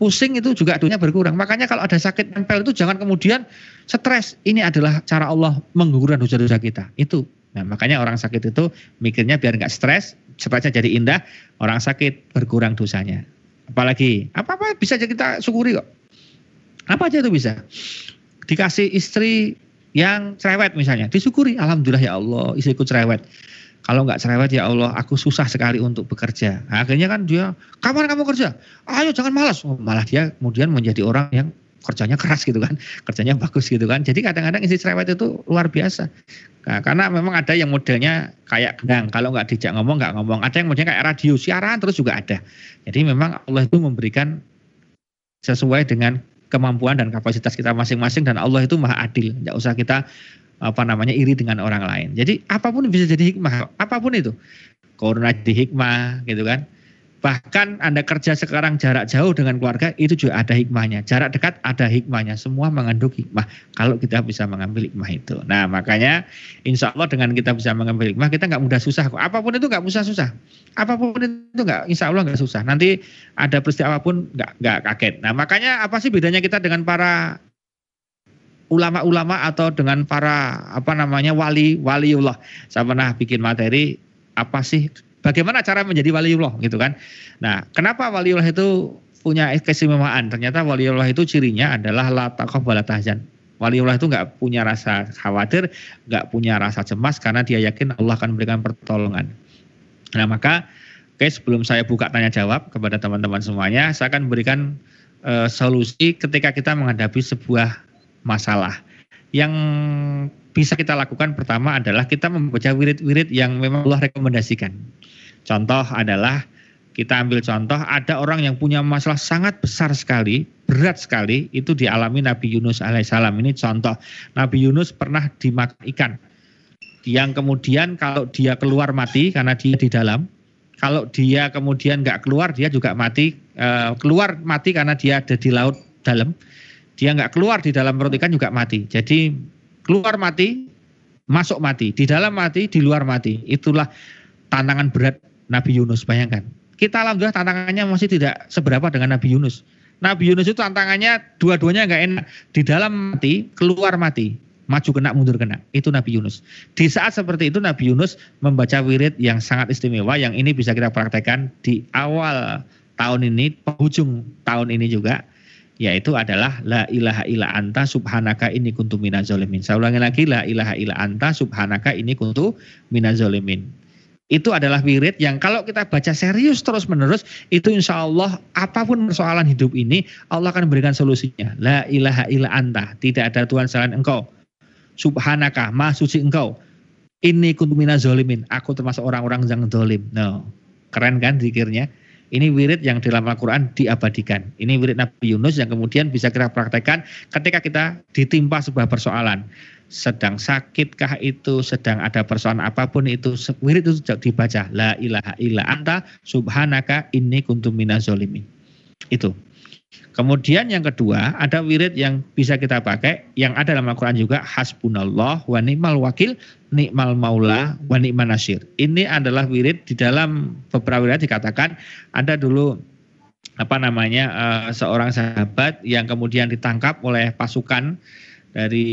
pusing itu juga dunia berkurang. Makanya kalau ada sakit nempel itu jangan kemudian stres. Ini adalah cara Allah menggugurkan dosa-dosa kita. Itu. Nah, makanya orang sakit itu mikirnya biar nggak stres, stresnya jadi indah, orang sakit berkurang dosanya. Apalagi, apa-apa bisa kita syukuri kok. Apa aja itu bisa. Dikasih istri yang cerewet misalnya, disyukuri, alhamdulillah ya Allah, istriku cerewet. Kalau nggak cerewet ya Allah, aku susah sekali untuk bekerja. Nah, akhirnya kan dia, kapan kamu kerja? Ayo jangan malas. Oh, malah dia kemudian menjadi orang yang kerjanya keras gitu kan, kerjanya bagus gitu kan. Jadi kadang-kadang istri cerewet itu luar biasa. Nah, karena memang ada yang modelnya kayak gendang, kalau nggak dijak ngomong nggak ngomong. Ada yang modelnya kayak radio siaran terus juga ada. Jadi memang Allah itu memberikan sesuai dengan kemampuan dan kapasitas kita masing-masing dan Allah itu maha adil. Tidak usah kita apa namanya iri dengan orang lain. Jadi apa pun bisa jadi hikmah, apa pun itu. Corona jadi hikmah gitu kan. Bahkan Anda kerja sekarang jarak jauh dengan keluarga itu juga ada hikmahnya. Jarak dekat ada hikmahnya. Semua mengandung hikmah kalau kita bisa mengambil hikmah itu. Nah makanya insya Allah dengan kita bisa mengambil hikmah kita nggak mudah susah. Apa pun itu nggak usah susah. Apa pun itu nggak insya Allah nggak susah. Nanti ada peristiwa apa pun nggak nggak kaget. Nah makanya apa sih bedanya kita dengan para ulama-ulama atau dengan para apa namanya wali waliullah. Saya pernah bikin materi apa sih bagaimana cara menjadi waliullah gitu kan. Nah, kenapa waliullah itu punya keistimewaan? Ternyata waliullah itu cirinya adalah la taqabbala tahzan. Waliullah itu nggak punya rasa khawatir, nggak punya rasa cemas karena dia yakin Allah akan memberikan pertolongan. Nah, maka oke sebelum saya buka tanya jawab kepada teman-teman semuanya, saya akan berikan uh, solusi ketika kita menghadapi sebuah masalah. Yang bisa kita lakukan pertama adalah kita membaca wirid-wirid yang memang Allah rekomendasikan. Contoh adalah kita ambil contoh ada orang yang punya masalah sangat besar sekali, berat sekali itu dialami Nabi Yunus alaihissalam. Ini contoh Nabi Yunus pernah dimakan ikan. Yang kemudian kalau dia keluar mati karena dia di dalam, kalau dia kemudian nggak keluar dia juga mati, uh, keluar mati karena dia ada di laut dalam. Dia nggak keluar di dalam perut ikan juga mati. Jadi keluar mati, masuk mati, di dalam mati, di luar mati. Itulah tantangan berat Nabi Yunus bayangkan. Kita alhamdulillah tantangannya masih tidak seberapa dengan Nabi Yunus. Nabi Yunus itu tantangannya dua-duanya nggak enak. Di dalam mati, keluar mati. Maju kena, mundur kena. Itu Nabi Yunus. Di saat seperti itu Nabi Yunus membaca wirid yang sangat istimewa. Yang ini bisa kita praktekkan di awal tahun ini, penghujung tahun ini juga. Yaitu adalah La ilaha illa anta subhanaka ini kuntu minazolimin. Saya ulangi lagi La ilaha illa anta subhanaka ini kuntu minazolimin itu adalah wirid yang kalau kita baca serius terus menerus itu insya Allah apa pun persoalan hidup ini Allah akan memberikan solusinya. La ilaha illa anta. Tidak ada Tuhan selain engkau. Subhanaka ma suci engkau. Ini kuntumina zolimin aku termasuk orang-orang yang zolim no. Keren kan zikirnya ini wirid yang dalam Al-Quran diabadikan. Ini wirid Nabi Yunus yang kemudian bisa kita praktekkan ketika kita ditimpa sebuah persoalan sedang sakitkah itu, sedang ada persoalan apa pun itu, wirid itu dibaca. La ilaha illa anta subhanaka inni kuntum minazolimin. Itu. Kemudian yang kedua, ada wirid yang bisa kita pakai, yang ada dalam Al-Quran juga, hasbunallah wa ni'mal wakil, ni'mal maula wa ni'mal nasir. Ini adalah wirid di dalam beberapa wirid dikatakan, ada dulu apa namanya uh, seorang sahabat yang kemudian ditangkap oleh pasukan dari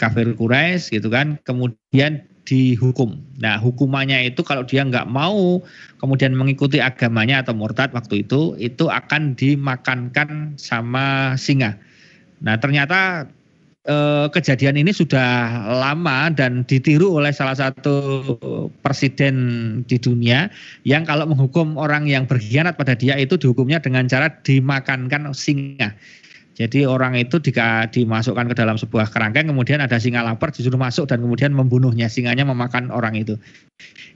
kafir Quraisy gitu kan kemudian dihukum. Nah hukumannya itu kalau dia nggak mau kemudian mengikuti agamanya atau murtad waktu itu itu akan dimakankan sama singa. Nah ternyata eh, kejadian ini sudah lama dan ditiru oleh salah satu presiden di dunia yang kalau menghukum orang yang berkhianat pada dia itu dihukumnya dengan cara dimakankan singa. Jadi orang itu jika dimasukkan ke dalam sebuah kerangkeng, kemudian ada singa lapar disuruh masuk dan kemudian membunuhnya, singanya memakan orang itu.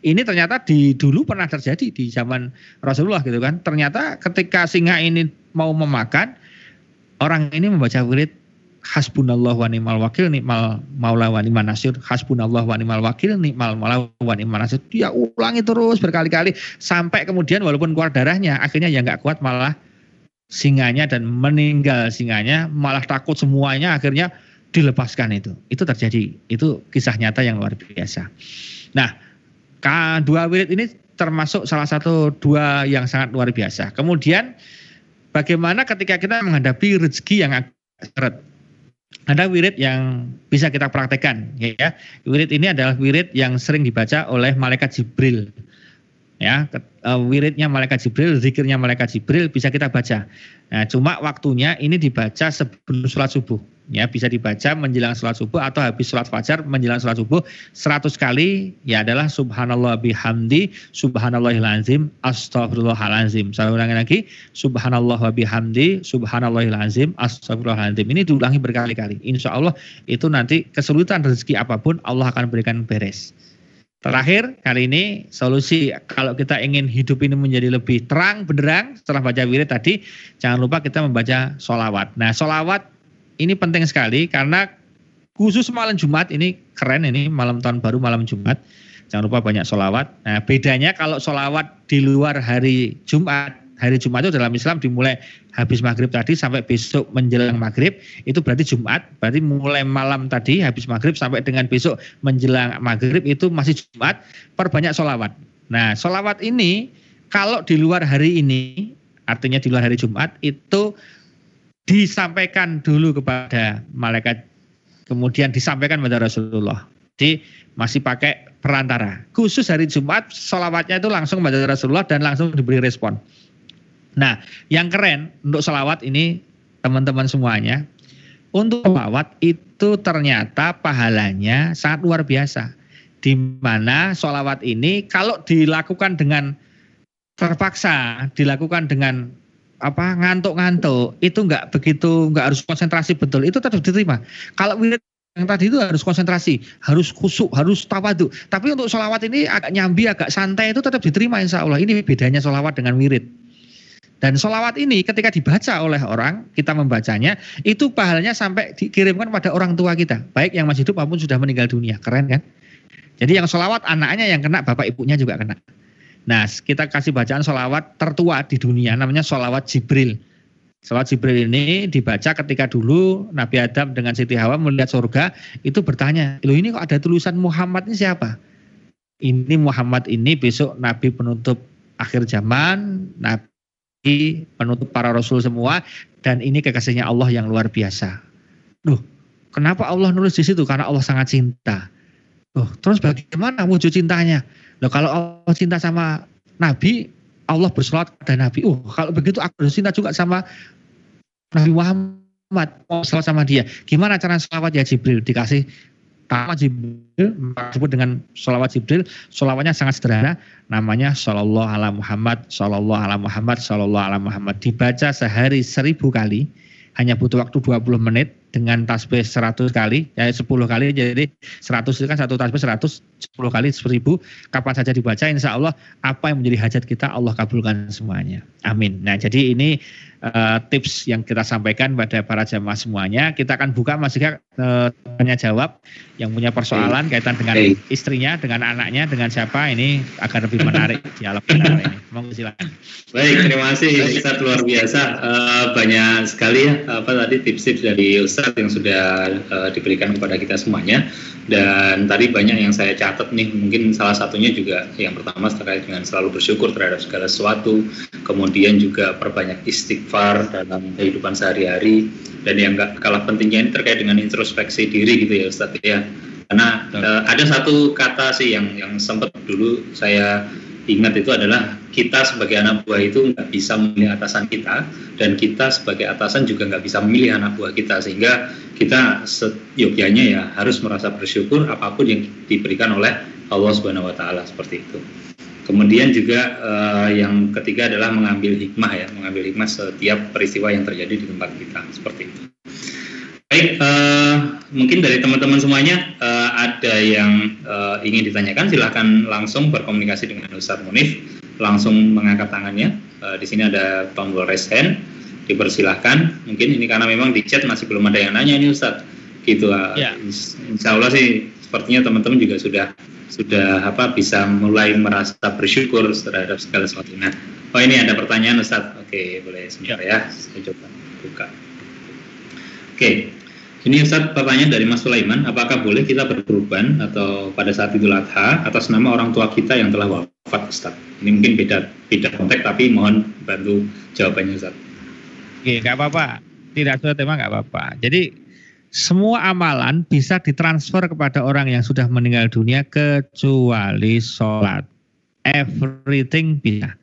Ini ternyata di dulu pernah terjadi di zaman Rasulullah gitu kan. Ternyata ketika singa ini mau memakan, orang ini membaca wirid hasbunallah wa ni'mal wakil ni'mal maula wa ni'mal nasir hasbunallah wa ni'mal wakil ni'mal maula wa ni'mal nasir dia ulangi terus berkali-kali sampai kemudian walaupun keluar darahnya akhirnya ya nggak kuat malah singanya dan meninggal singanya malah takut semuanya akhirnya dilepaskan itu. Itu terjadi. Itu kisah nyata yang luar biasa. Nah dua wirid ini termasuk salah satu dua yang sangat luar biasa. Kemudian bagaimana ketika kita menghadapi rezeki yang seret? Ada wirid yang bisa kita praktekkan ya. Wirid ini adalah wirid yang sering dibaca oleh malaikat Jibril ya uh, wiridnya malaikat Jibril, zikirnya malaikat Jibril bisa kita baca. Nah, cuma waktunya ini dibaca sebelum sholat subuh. Ya, bisa dibaca menjelang sholat subuh atau habis sholat fajar menjelang sholat subuh 100 kali ya adalah subhanallah bihamdi subhanallahil azim astagfirullahalazim. Saya ulangi lagi subhanallah bihamdi subhanallahil azim astagfirullahalazim. Ini diulangi berkali-kali. Insya Allah itu nanti kesulitan rezeki apa pun Allah akan berikan beres. Terakhir kali ini solusi kalau kita ingin hidup ini menjadi lebih terang benderang setelah baca wirid tadi jangan lupa kita membaca solawat. Nah solawat ini penting sekali karena khusus malam Jumat ini keren ini malam tahun baru malam Jumat jangan lupa banyak solawat. Nah bedanya kalau solawat di luar hari Jumat hari Jumat itu dalam Islam dimulai habis maghrib tadi sampai besok menjelang maghrib. Itu berarti Jumat berarti mulai malam tadi habis maghrib sampai dengan besok menjelang maghrib itu masih Jumat perbanyak solawat nah solawat ini kalau di luar hari ini artinya di luar hari Jumat itu disampaikan dulu kepada malaikat kemudian disampaikan kepada Rasulullah. Jadi masih pakai perantara. Khusus hari Jumat solawatnya itu langsung kepada Rasulullah dan langsung diberi respon Nah, yang keren untuk selawat ini teman-teman semuanya, untuk selawat itu ternyata pahalanya sangat luar biasa. Di mana solawat ini kalau dilakukan dengan terpaksa, dilakukan dengan apa ngantuk-ngantuk, itu nggak begitu, nggak harus konsentrasi betul, itu tetap diterima. Kalau wirid yang tadi itu harus konsentrasi, harus kusuk, harus tawadu. Tapi untuk solawat ini agak nyambi, agak santai itu tetap diterima insya Allah. Ini bedanya solawat dengan wirid. Dan solawat ini ketika dibaca oleh orang, kita membacanya, itu pahalanya sampai dikirimkan pada orang tua kita. Baik yang masih hidup maupun sudah meninggal dunia. Keren kan? Jadi yang solawat anaknya yang kena, bapak ibunya juga kena. Nah kita kasih bacaan solawat tertua di dunia, namanya solawat Jibril. Solawat Jibril ini dibaca ketika dulu Nabi Adam dengan Siti Hawa melihat surga, itu bertanya, loh ini kok ada tulisan Muhammad ini siapa? Ini Muhammad ini besok Nabi penutup akhir zaman, Nabi penutup para rasul semua dan ini kekasihnya Allah yang luar biasa. Duh, kenapa Allah nulis di situ? Karena Allah sangat cinta. Duh, terus bagaimana wujud cintanya? Loh, kalau Allah cinta sama Nabi, Allah bersolat kepada Nabi. Oh, kalau begitu aku harus cinta juga sama Nabi Muhammad. Mau sama dia. Gimana cara selawat ya Jibril? Dikasih pertama Jibril disebut dengan sholawat Jibril. Sholawatnya sangat sederhana namanya Shallallahu ala Muhammad Shallallahu ala Muhammad Shallallahu ala Muhammad. Dibaca sehari seribu kali hanya butuh waktu 20 menit dengan tasbih 100 kali, ya 10 kali jadi 100 itu kan satu tasbih 100, 10 kali 1000, kapan saja dibaca insya Allah apa yang menjadi hajat kita Allah kabulkan semuanya. Amin. Nah jadi ini uh, tips yang kita sampaikan pada para jamaah semuanya. Kita akan buka Mas Ika uh, tanya jawab yang punya persoalan hey. kaitan dengan hey. istrinya, dengan anaknya, dengan siapa ini agar lebih menarik dialog kita ini. Monggo silakan. Baik, terima kasih Ustaz luar biasa. Uh, banyak sekali ya apa tadi tips-tips dari Ustaz Ustadz yang sudah uh, diberikan kepada kita semuanya. Dan tadi banyak yang saya catat nih mungkin salah satunya juga yang pertama terkait dengan selalu bersyukur terhadap segala sesuatu kemudian juga perbanyak istighfar dalam kehidupan sehari-hari. Dan yang gak kalah pentingnya ini terkait dengan introspeksi diri gitu ya Ustadz ya. Karena uh, ada satu kata sih yang yang sempat dulu saya ingat itu adalah kita sebagai anak buah itu nggak bisa memilih atasan kita dan kita sebagai atasan juga nggak bisa memilih anak buah kita sehingga kita seyogyanya ya harus merasa bersyukur apa pun yang diberikan oleh Allah Subhanahu Wa Taala seperti itu. Kemudian juga uh, yang ketiga adalah mengambil hikmah ya, mengambil hikmah setiap peristiwa yang terjadi di tempat kita seperti itu. Baik, uh, mungkin dari teman-teman semuanya uh, ada yang uh, ingin ditanyakan, silahkan langsung berkomunikasi dengan Ustadz Munif, langsung mengangkat tangannya. Uh, di sini ada tombol raise hand, dipersilahkan. Mungkin ini karena memang di chat masih belum ada yang nanya ini Ustadz. Gitu, uh, ya. Insya Allah sih sepertinya teman-teman juga sudah sudah apa bisa mulai merasa bersyukur terhadap segala sesuatu. Nah, oh ini ada pertanyaan Ustadz. Oke, boleh sebentar ya. ya. Saya coba buka. Oke, ini Ustaz pertanyaan dari Mas Sulaiman, apakah boleh kita berkurban atau pada saat Idul Adha atas nama orang tua kita yang telah wafat Ustaz? Ini mungkin beda beda konteks tapi mohon bantu jawabannya Ustaz. Oke, nggak apa-apa. Tidak sudah tema nggak apa-apa. Jadi semua amalan bisa ditransfer kepada orang yang sudah meninggal dunia kecuali sholat. Everything bisa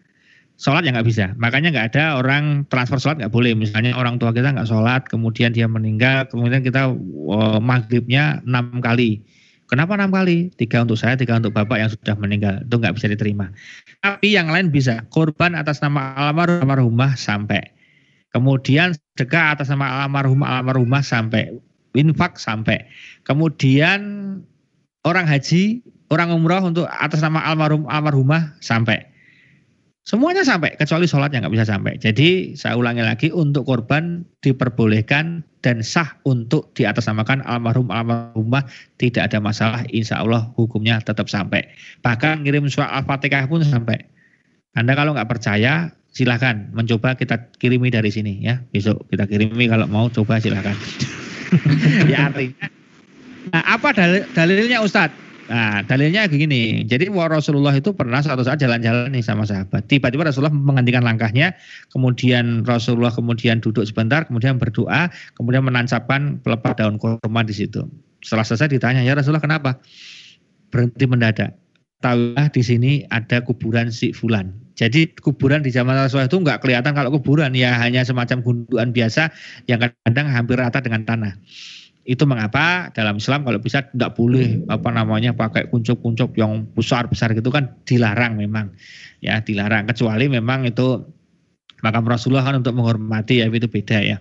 sholat ya nggak bisa. Makanya nggak ada orang transfer sholat nggak boleh. Misalnya orang tua kita nggak sholat, kemudian dia meninggal, kemudian kita uh, maghribnya enam kali. Kenapa enam kali? Tiga untuk saya, tiga untuk bapak yang sudah meninggal. Itu nggak bisa diterima. Tapi yang lain bisa. Korban atas nama almarhum almarhumah sampai. Kemudian sedekah atas nama almarhum almarhumah sampai. Infak sampai. Kemudian orang haji, orang umroh untuk atas nama almarhum almarhumah sampai Semuanya sampai, kecuali sholat yang nggak bisa sampai. Jadi saya ulangi lagi, untuk korban diperbolehkan dan sah untuk diatasnamakan almarhum almarhumah tidak ada masalah. Insya Allah hukumnya tetap sampai. Bahkan ngirim surat al-fatihah pun sampai. Anda kalau nggak percaya, silahkan mencoba kita kirimi dari sini ya. Besok kita kirimi kalau mau coba silahkan. ya artinya, nah, apa dalil, dalilnya Ustadz? Nah, dalilnya begini. Jadi Rasulullah itu pernah suatu saat jalan-jalan nih sama sahabat. Tiba-tiba Rasulullah menghentikan langkahnya, kemudian Rasulullah kemudian duduk sebentar, kemudian berdoa, kemudian menancapkan pelepah daun kurma di situ. Setelah selesai ditanya, "Ya Rasulullah, kenapa?" Berhenti mendadak. Tahulah di sini ada kuburan si fulan. Jadi kuburan di zaman Rasulullah itu nggak kelihatan kalau kuburan ya hanya semacam gundukan biasa yang kadang hampir rata dengan tanah. Itu mengapa dalam Islam kalau bisa tidak boleh apa namanya pakai kuncup-kuncup yang besar-besar gitu kan dilarang memang. Ya, dilarang kecuali memang itu makam Rasulullah kan untuk menghormati ya itu beda ya.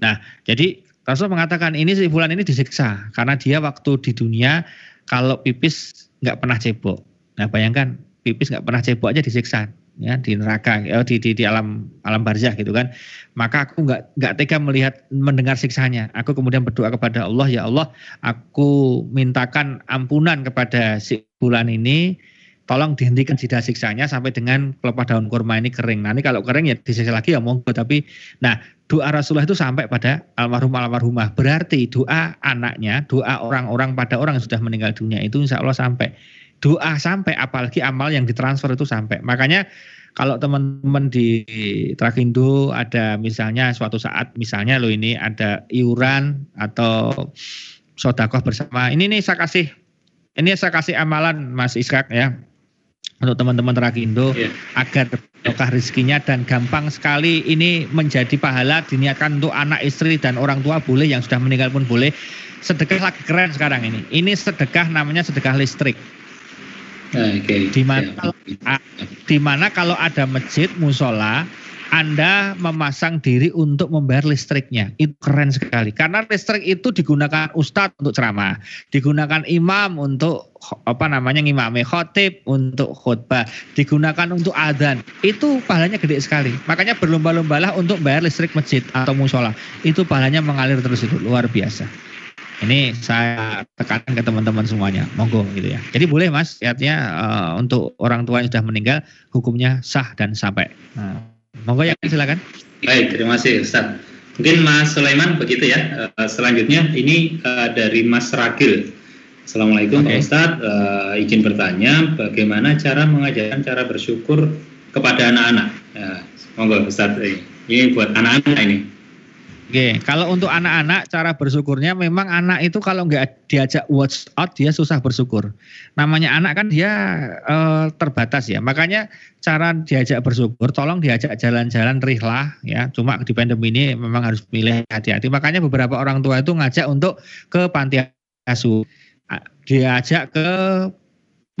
Nah, jadi Rasul mengatakan ini si bulan ini disiksa karena dia waktu di dunia kalau pipis nggak pernah cebok. Nah, bayangkan pipis nggak pernah cebok aja disiksa ya di neraka ya, di, di di alam alam barzah gitu kan maka aku nggak nggak tega melihat mendengar siksanya aku kemudian berdoa kepada Allah ya Allah aku mintakan ampunan kepada si bulan ini tolong dihentikan jeda siksanya sampai dengan pelepah daun kurma ini kering. Nanti kalau kering ya disiksa lagi ya monggo. Tapi nah doa Rasulullah itu sampai pada almarhum almarhumah. Berarti doa anaknya, doa orang-orang pada orang yang sudah meninggal dunia itu insya Allah sampai doa sampai apalagi amal yang ditransfer itu sampai. Makanya kalau teman-teman di Trakindo ada misalnya suatu saat misalnya lo ini ada iuran atau sodakoh bersama. Ini nih saya kasih ini saya kasih amalan Mas Iskak ya untuk teman-teman Trakindo yeah. agar berkah rezekinya dan gampang sekali ini menjadi pahala diniatkan untuk anak istri dan orang tua boleh yang sudah meninggal pun boleh sedekah lagi keren sekarang ini ini sedekah namanya sedekah listrik Okay. Di mana kalau di mana kalau ada masjid musola anda memasang diri untuk membayar listriknya. Itu keren sekali. Karena listrik itu digunakan ustadz untuk ceramah, digunakan imam untuk apa namanya ngimami khotib untuk khutbah, digunakan untuk adzan. Itu pahalanya gede sekali. Makanya berlomba-lombalah untuk bayar listrik masjid atau musola. Itu pahalanya mengalir terus itu luar biasa. Ini saya tekankan ke teman-teman semuanya, monggo gitu ya. Jadi boleh mas, artinya uh, untuk orang tua yang sudah meninggal hukumnya sah dan sampai. Nah, monggo ya silakan. Baik, terima kasih Ustaz. Mungkin Mas Sulaiman begitu ya. Uh, selanjutnya ini uh, dari Mas Ragil. Assalamualaikum okay. Pak Ustadz, uh, izin bertanya bagaimana cara mengajarkan cara bersyukur kepada anak-anak. Ya, monggo Ustadz, ini buat anak-anak ini. Oke, kalau untuk anak-anak cara bersyukurnya memang anak itu kalau nggak diajak watch out dia susah bersyukur. Namanya anak kan dia uh, terbatas ya. Makanya cara diajak bersyukur tolong diajak jalan-jalan rihlah ya. Cuma di pandemi ini memang harus pilih hati-hati. Makanya beberapa orang tua itu ngajak untuk ke panti asuh. Diajak ke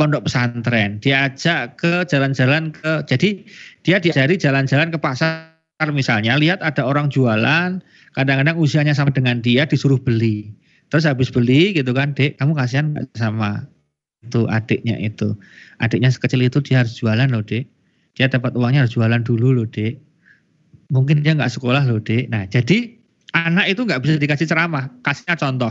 pondok pesantren, diajak ke jalan-jalan ke jadi dia diajari jalan-jalan ke pasar misalnya, lihat ada orang jualan, kadang-kadang usianya sama dengan dia disuruh beli. Terus habis beli gitu kan, Dek, kamu kasihan sama itu adiknya itu. Adiknya sekecil itu dia harus jualan loh, Dek. Dia dapat uangnya harus jualan dulu loh, Dek. Mungkin dia nggak sekolah loh, Dek. Nah, jadi anak itu nggak bisa dikasih ceramah, kasihnya contoh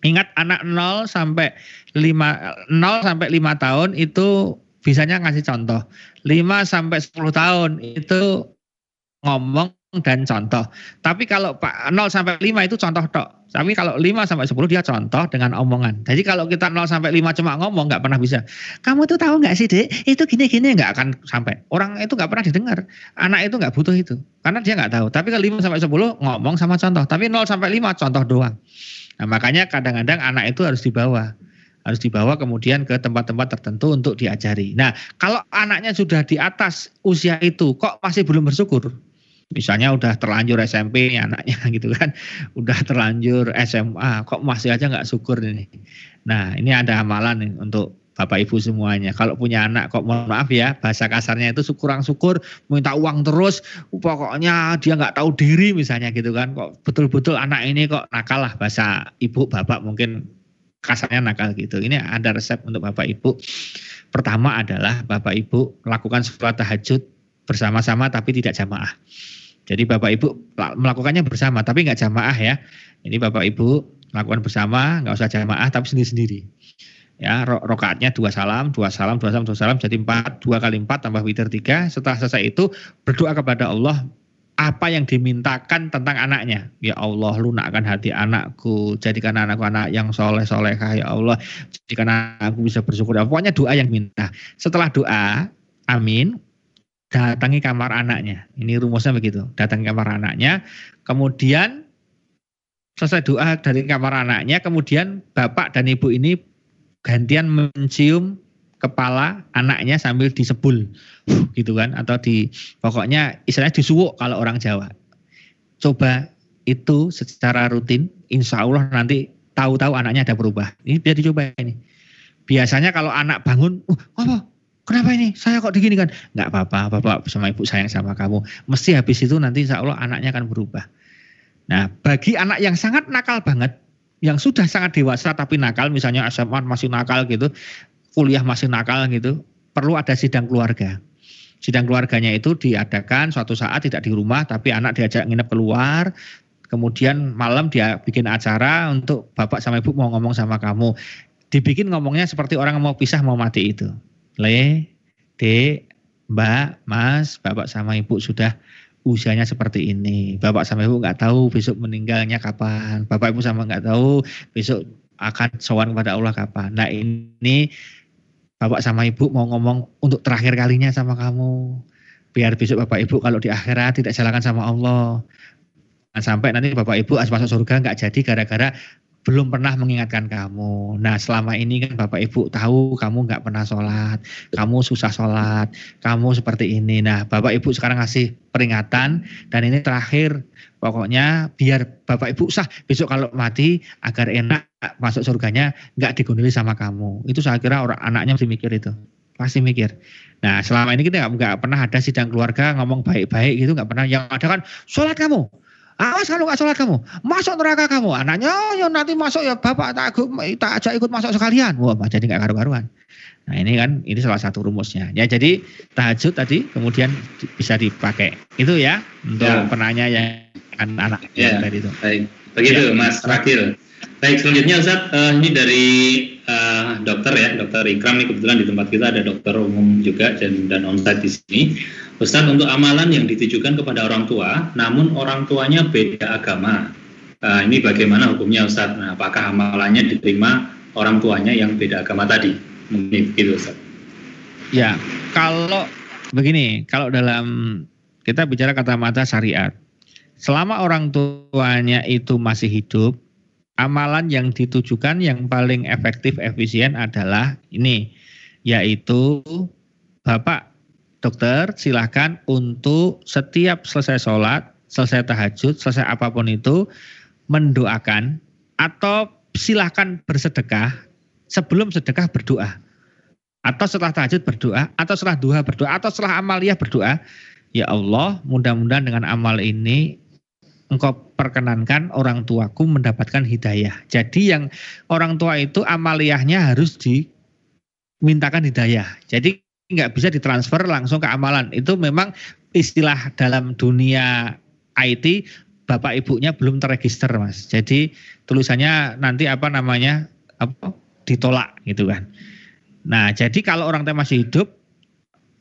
Ingat anak 0 sampai 5 0 sampai 5 tahun itu bisanya ngasih contoh. 5 sampai 10 tahun itu ngomong dan contoh. Tapi kalau Pak 0 sampai 5 itu contoh tok. Tapi kalau 5 sampai 10 dia contoh dengan omongan. Jadi kalau kita 0 sampai 5 cuma ngomong nggak pernah bisa. Kamu tuh tahu nggak sih dek? Itu gini-gini nggak akan sampai. Orang itu nggak pernah didengar. Anak itu nggak butuh itu. Karena dia nggak tahu. Tapi kalau 5 sampai 10 ngomong sama contoh. Tapi 0 sampai 5 contoh doang. Nah, makanya kadang-kadang anak itu harus dibawa harus dibawa kemudian ke tempat-tempat tertentu untuk diajari. Nah, kalau anaknya sudah di atas usia itu, kok masih belum bersyukur? Misalnya udah terlanjur SMP nih anaknya gitu kan, udah terlanjur SMA, kok masih aja nggak syukur ini. Nah, ini ada amalan nih untuk Bapak Ibu semuanya. Kalau punya anak kok mohon maaf ya, bahasa kasarnya itu kurang syukur, minta uang terus, pokoknya dia nggak tahu diri misalnya gitu kan. Kok betul-betul anak ini kok nakal lah bahasa ibu bapak mungkin kasarnya nakal gitu. Ini ada resep untuk Bapak Ibu. Pertama adalah Bapak Ibu lakukan sholat tahajud bersama-sama tapi tidak jamaah. Jadi Bapak Ibu melakukannya bersama tapi nggak jamaah ya. Ini Bapak Ibu lakukan bersama, nggak usah jamaah tapi sendiri-sendiri ya rokaatnya dua salam, dua salam, dua salam, dua salam, jadi empat, dua kali empat tambah witir tiga. Setelah selesai itu berdoa kepada Allah apa yang dimintakan tentang anaknya. Ya Allah, lunakkan hati anakku, jadikan anakku anak yang soleh solehah ya Allah, jadikan anakku bisa bersyukur. Ya, pokoknya doa yang minta. Setelah doa, amin, datangi kamar anaknya. Ini rumusnya begitu. Datangi kamar anaknya, kemudian selesai doa dari kamar anaknya, kemudian bapak dan ibu ini gantian mencium kepala anaknya sambil disebul gitu kan atau di pokoknya istilahnya disuwuk kalau orang Jawa. Coba itu secara rutin insya Allah nanti tahu-tahu anaknya ada berubah. Ini biar dicoba ini. Biasanya kalau anak bangun, uh, apa? Kenapa ini? Saya kok digini kan? Enggak apa-apa, bapak sama ibu sayang sama kamu. Mesti habis itu nanti insya Allah anaknya akan berubah. Nah, bagi anak yang sangat nakal banget, yang sudah sangat dewasa tapi nakal, misalnya SMA masih nakal gitu, kuliah masih nakal gitu, perlu ada sidang keluarga. Sidang keluarganya itu diadakan suatu saat tidak di rumah, tapi anak diajak nginep keluar, kemudian malam dia bikin acara untuk bapak sama ibu mau ngomong sama kamu. Dibikin ngomongnya seperti orang mau pisah mau mati itu. Le, dek, mbak, mas, bapak sama ibu sudah usianya seperti ini. Bapak sama ibu nggak tahu besok meninggalnya kapan. Bapak ibu sama nggak tahu besok akan sowan kepada Allah kapan. Nah ini bapak sama ibu mau ngomong untuk terakhir kalinya sama kamu. Biar besok bapak ibu kalau di akhirat tidak salahkan sama Allah. Sampai nanti bapak ibu masuk surga nggak jadi gara-gara belum pernah mengingatkan kamu. Nah selama ini kan Bapak Ibu tahu kamu nggak pernah sholat, kamu susah sholat, kamu seperti ini. Nah Bapak Ibu sekarang ngasih peringatan dan ini terakhir pokoknya biar Bapak Ibu sah besok kalau mati agar enak masuk surganya nggak digondoli sama kamu. Itu saya kira orang anaknya masih mikir itu, pasti mikir. Nah selama ini kita nggak pernah ada sidang keluarga ngomong baik-baik gitu nggak pernah. Yang ada kan sholat kamu, Awas kalau nggak sholat kamu, masuk neraka kamu. Anaknya, ya nanti masuk ya bapak tak, tak ajak ikut masuk sekalian. Wah, jadi nggak karu-karuan. Nah ini kan, ini salah satu rumusnya. Ya jadi tahajud tadi kemudian bisa dipakai. Itu ya untuk ya. penanya yang anak ya. tadi itu. Baik, begitu ya. Mas Rakil. Baik, selanjutnya Ustaz, uh, ini dari uh, dokter ya, dokter Ikram ini kebetulan di tempat kita ada dokter umum juga dan dan onsite di sini. Ustaz untuk amalan yang ditujukan kepada orang tua, namun orang tuanya beda agama. Uh, ini bagaimana hukumnya Ustaz? Nah, apakah amalannya diterima orang tuanya yang beda agama tadi? Mungkin begitu Ustaz. Ya, kalau begini, kalau dalam kita bicara kata-kata syariat, selama orang tuanya itu masih hidup, amalan yang ditujukan yang paling efektif efisien adalah ini, yaitu Bapak dokter silahkan untuk setiap selesai sholat, selesai tahajud, selesai apa pun itu mendoakan atau silahkan bersedekah sebelum sedekah berdoa. atau setelah tahajud berdoa, atau setelah duha berdoa, atau setelah amaliyah berdoa, ya Allah, mudah-mudahan dengan amal ini engkau perkenankan orang tuaku mendapatkan hidayah. Jadi yang orang tua itu amaliyahnya harus dimintakan hidayah. Jadi nggak bisa ditransfer langsung ke amalan. Itu memang istilah dalam dunia IT bapak ibunya belum terregister mas. Jadi tulisannya nanti apa namanya apa ditolak gitu kan. Nah, jadi kalau orang tua masih hidup,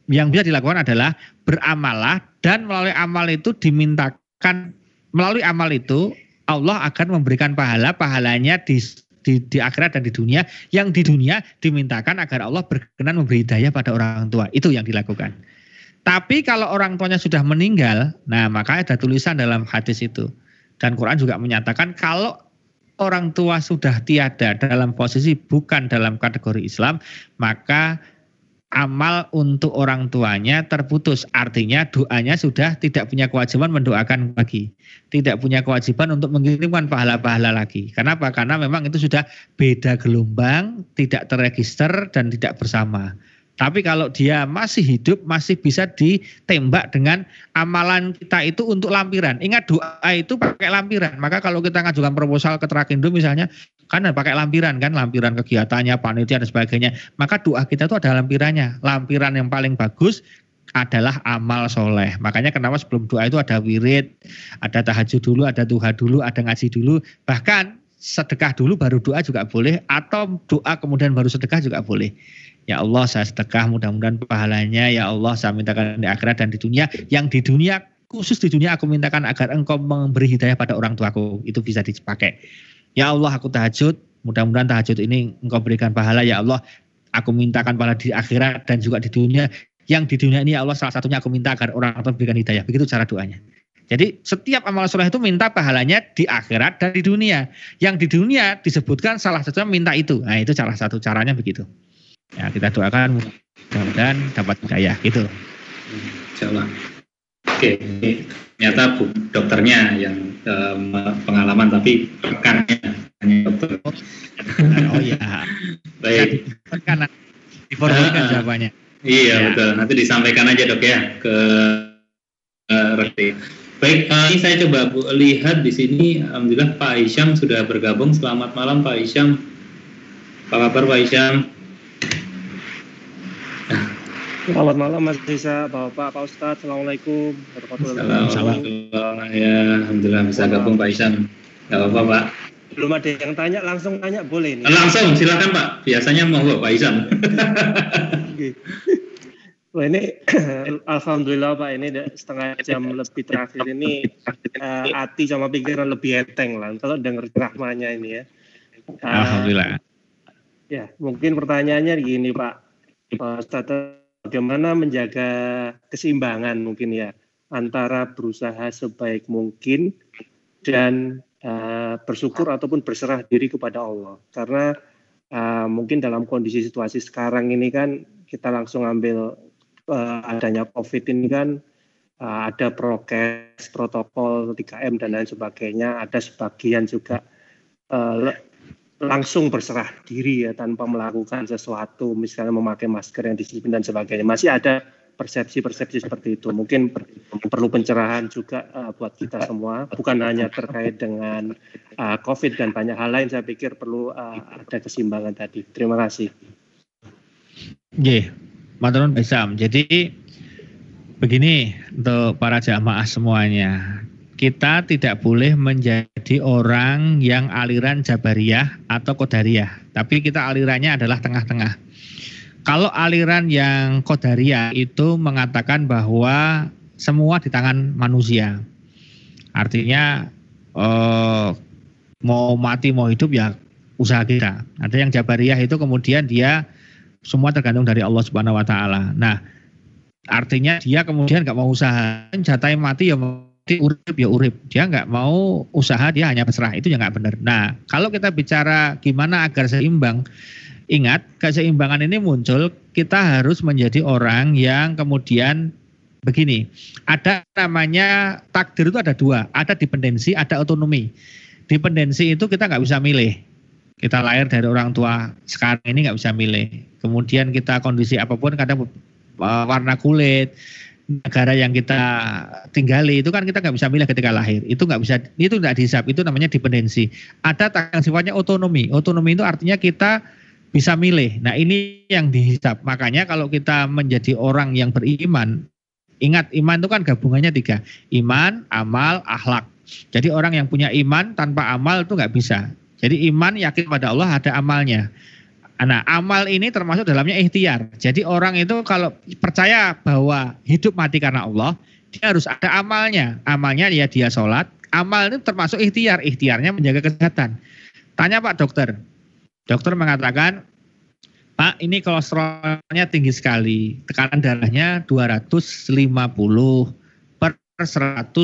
yang bisa dilakukan adalah beramalah dan melalui amal itu dimintakan melalui amal itu Allah akan memberikan pahala pahalanya di di, di akhirat dan di dunia yang di dunia dimintakan agar Allah berkenan memberi daya pada orang tua itu yang dilakukan. Tapi kalau orang tuanya sudah meninggal, nah maka ada tulisan dalam hadis itu dan Quran juga menyatakan kalau orang tua sudah tiada dalam posisi bukan dalam kategori Islam, maka amal untuk orang tuanya terputus. Artinya doanya sudah tidak punya kewajiban mendoakan lagi. Tidak punya kewajiban untuk mengirimkan pahala-pahala lagi. Kenapa? Karena memang itu sudah beda gelombang, tidak terregister dan tidak bersama. Tapi kalau dia masih hidup, masih bisa ditembak dengan amalan kita itu untuk lampiran. Ingat doa itu pakai lampiran. Maka kalau kita ngajukan proposal ke Trakindo misalnya, kan pakai lampiran kan, lampiran kegiatannya, panitia dan sebagainya. Maka doa kita itu ada lampirannya. Lampiran yang paling bagus adalah amal soleh. Makanya kenapa sebelum doa itu ada wirid, ada tahajud dulu, ada duha dulu, ada ngaji dulu. Bahkan sedekah dulu baru doa juga boleh atau doa kemudian baru sedekah juga boleh. Ya Allah saya sedekah mudah-mudahan pahalanya ya Allah saya mintakan di akhirat dan di dunia. Yang di dunia khusus di dunia aku mintakan agar engkau memberi hidayah pada orang tuaku. Itu bisa dipakai. Ya Allah aku tahajud, mudah-mudahan tahajud ini engkau berikan pahala ya Allah. Aku mintakan pahala di akhirat dan juga di dunia. Yang di dunia ini ya Allah salah satunya aku minta agar orang tua berikan hidayah. Begitu cara doanya. Jadi setiap amal soleh itu minta pahalanya di akhirat dan di dunia. Yang di dunia disebutkan salah satunya minta itu. Nah itu salah satu caranya begitu. Ya, kita doakan mudah-mudahan dapat hidayah gitu. Insyaallah. Oke, ini ternyata bu, dokternya yang um, pengalaman tapi rekannya hanya dokter. Oh iya. Baik. Kan diformulkan uh, jawabannya. Iya ya. betul. Nanti disampaikan aja dok ya ke uh. Baik, uh, ini saya coba bu, lihat di sini. Alhamdulillah Pak Isyam sudah bergabung. Selamat malam Pak Isyam. Apa kabar Pak Isyam? Selamat malam Mas Risa, Bapak, Pak Ustadz, Assalamualaikum warahmatullahi Ya, Alhamdulillah bisa gabung Pak Isan. Gak apa-apa Pak. Belum ada yang tanya, langsung tanya boleh nih. Langsung, silakan Pak. Biasanya mau Pak Isan. Wah ini Alhamdulillah Pak ini setengah jam lebih terakhir ini uh, hati sama pikiran lebih enteng lah kalau dengar ceramahnya ini ya. Uh, Alhamdulillah. Ya mungkin pertanyaannya gini Pak. Pak Ustadz bagaimana menjaga keseimbangan mungkin ya antara berusaha sebaik mungkin dan uh, bersyukur ataupun berserah diri kepada Allah. Karena uh, mungkin dalam kondisi situasi sekarang ini kan kita langsung ambil uh, adanya COVID ini kan uh, ada prokes protokol 3M dan lain sebagainya ada sebagian juga uh, langsung berserah diri ya tanpa melakukan sesuatu misalnya memakai masker yang disiplin dan sebagainya. Masih ada persepsi-persepsi seperti itu. Mungkin perlu pencerahan juga uh, buat kita semua. Bukan hanya terkait dengan uh, COVID dan banyak hal lain. Saya pikir perlu uh, ada keseimbangan tadi. Terima kasih. Oke, Maturun Besam. Jadi begini untuk para jamaah semuanya kita tidak boleh menjadi orang yang aliran Jabariyah atau Qadariyah, tapi kita alirannya adalah tengah-tengah. Kalau aliran yang Qadariyah itu mengatakan bahwa semua di tangan manusia. Artinya eh, mau mati mau hidup ya usaha kita. Ada yang Jabariyah itu kemudian dia semua tergantung dari Allah Subhanahu wa taala. Nah, artinya dia kemudian nggak mau usaha, jatah mati ya mau urip ya urip. Dia nggak mau usaha, dia hanya berserah. Itu ya nggak benar. Nah, kalau kita bicara gimana agar seimbang, ingat keseimbangan ini muncul, kita harus menjadi orang yang kemudian begini. Ada namanya takdir itu ada dua, ada dependensi, ada otonomi. Dependensi itu kita nggak bisa milih. Kita lahir dari orang tua sekarang ini nggak bisa milih. Kemudian kita kondisi apa pun kadang uh, warna kulit, negara yang kita tinggali itu kan kita nggak bisa milih ketika lahir. Itu nggak bisa, itu nggak dihisap. Itu namanya dependensi. Ada yang sifatnya otonomi. Otonomi itu artinya kita bisa milih. Nah ini yang dihisap. Makanya kalau kita menjadi orang yang beriman, ingat iman itu kan gabungannya tiga. Iman, amal, akhlak. Jadi orang yang punya iman tanpa amal itu nggak bisa. Jadi iman yakin pada Allah ada amalnya. Nah, amal ini termasuk dalamnya ikhtiar. Jadi orang itu kalau percaya bahwa hidup mati karena Allah, dia harus ada amalnya. Amalnya ya dia sholat. Amal itu termasuk ikhtiar. Ikhtiarnya menjaga kesehatan. Tanya Pak Dokter. Dokter mengatakan, Pak ini kolesterolnya tinggi sekali. Tekanan darahnya 250 per 120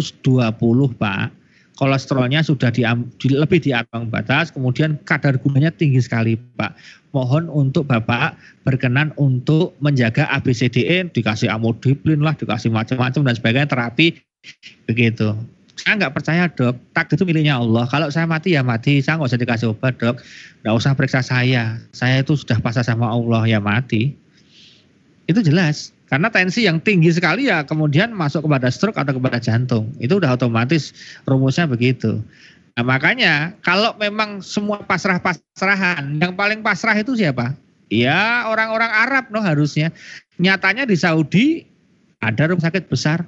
Pak kolesterolnya sudah di, di, lebih di ambang batas, kemudian kadar gulanya tinggi sekali, Pak. Mohon untuk Bapak berkenan untuk menjaga ABCDE, dikasih amodiplin lah, dikasih macam-macam dan sebagainya terapi begitu. Saya nggak percaya dok, takdir itu miliknya Allah. Kalau saya mati ya mati, saya nggak usah dikasih obat dok, nggak usah periksa saya. Saya itu sudah pasrah sama Allah ya mati. Itu jelas. Karena tensi yang tinggi sekali ya kemudian masuk kepada stroke atau kepada jantung. Itu udah otomatis rumusnya begitu. Nah, makanya kalau memang semua pasrah-pasrahan, yang paling pasrah itu siapa? Ya orang-orang Arab no harusnya. Nyatanya di Saudi ada rumah sakit besar,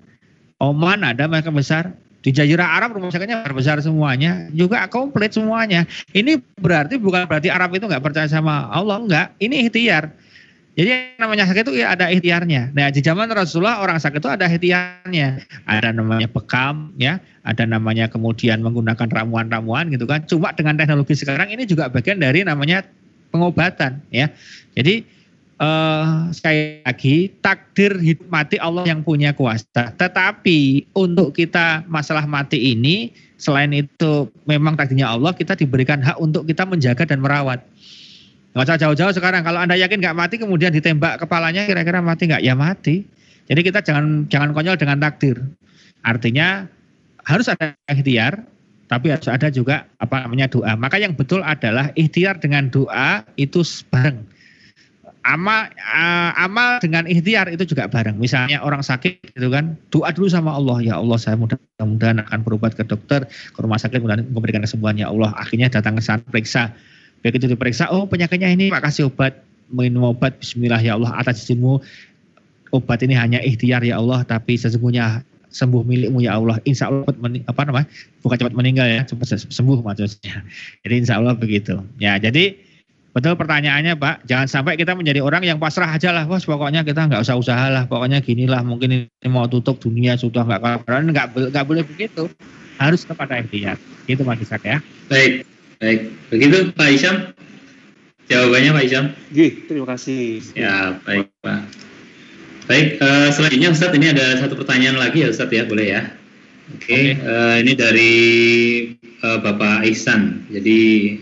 Oman ada rumah sakit besar, di Jazirah Arab rumah sakitnya besar semuanya, juga komplit semuanya. Ini berarti bukan berarti Arab itu nggak percaya sama Allah, enggak. Ini ikhtiar jadi namanya sakit itu ya ada ikhtiarnya. Nah di zaman Rasulullah orang sakit itu ada ikhtiarnya. Ada namanya bekam, ya, ada namanya kemudian menggunakan ramuan-ramuan gitu kan. Cuma dengan teknologi sekarang ini juga bagian dari namanya pengobatan, ya. Jadi uh, sekali lagi takdir hidup mati Allah yang punya kuasa. Tetapi untuk kita masalah mati ini selain itu memang takdirnya Allah kita diberikan hak untuk kita menjaga dan merawat. Nggak usah jauh-jauh sekarang. Kalau anda yakin nggak mati, kemudian ditembak kepalanya, kira-kira mati nggak? Ya mati. Jadi kita jangan jangan konyol dengan takdir. Artinya harus ada ikhtiar, tapi harus ada juga apa namanya doa. Maka yang betul adalah ikhtiar dengan doa itu bareng. Amal uh, amal dengan ikhtiar itu juga bareng. Misalnya orang sakit itu kan doa dulu sama Allah ya Allah saya mudah-mudahan akan berobat ke dokter ke rumah sakit mudah memberikan kesembuhan ya Allah. Akhirnya datang ke sana periksa Begitu diperiksa, oh penyakitnya ini Pak kasih obat, minum obat Bismillah ya Allah atas izinmu. Obat ini hanya ikhtiar ya Allah tapi sesungguhnya sembuh milikmu ya Allah. Insya Allah apa namanya bukan cepat meninggal ya cepat sembuh maksudnya. Jadi insya Allah begitu. Ya jadi betul pertanyaannya Pak jangan sampai kita menjadi orang yang pasrah aja lah. Bos pokoknya kita nggak usah usaha lah pokoknya gini lah mungkin ini mau tutup dunia sudah nggak kabaran nggak boleh begitu. Harus kepada ikhtiar. Itu Mas Isak ya. Baik Baik, begitu Pak Isyam. Jawabannya Pak Isyam. Gih, terima kasih. Ya, baik Pak. Baik, uh, selanjutnya Ustadz ini ada satu pertanyaan lagi ya Ustadz ya, boleh ya? Oke, okay. okay. uh, eh, ini dari uh, Bapak Ihsan. Jadi,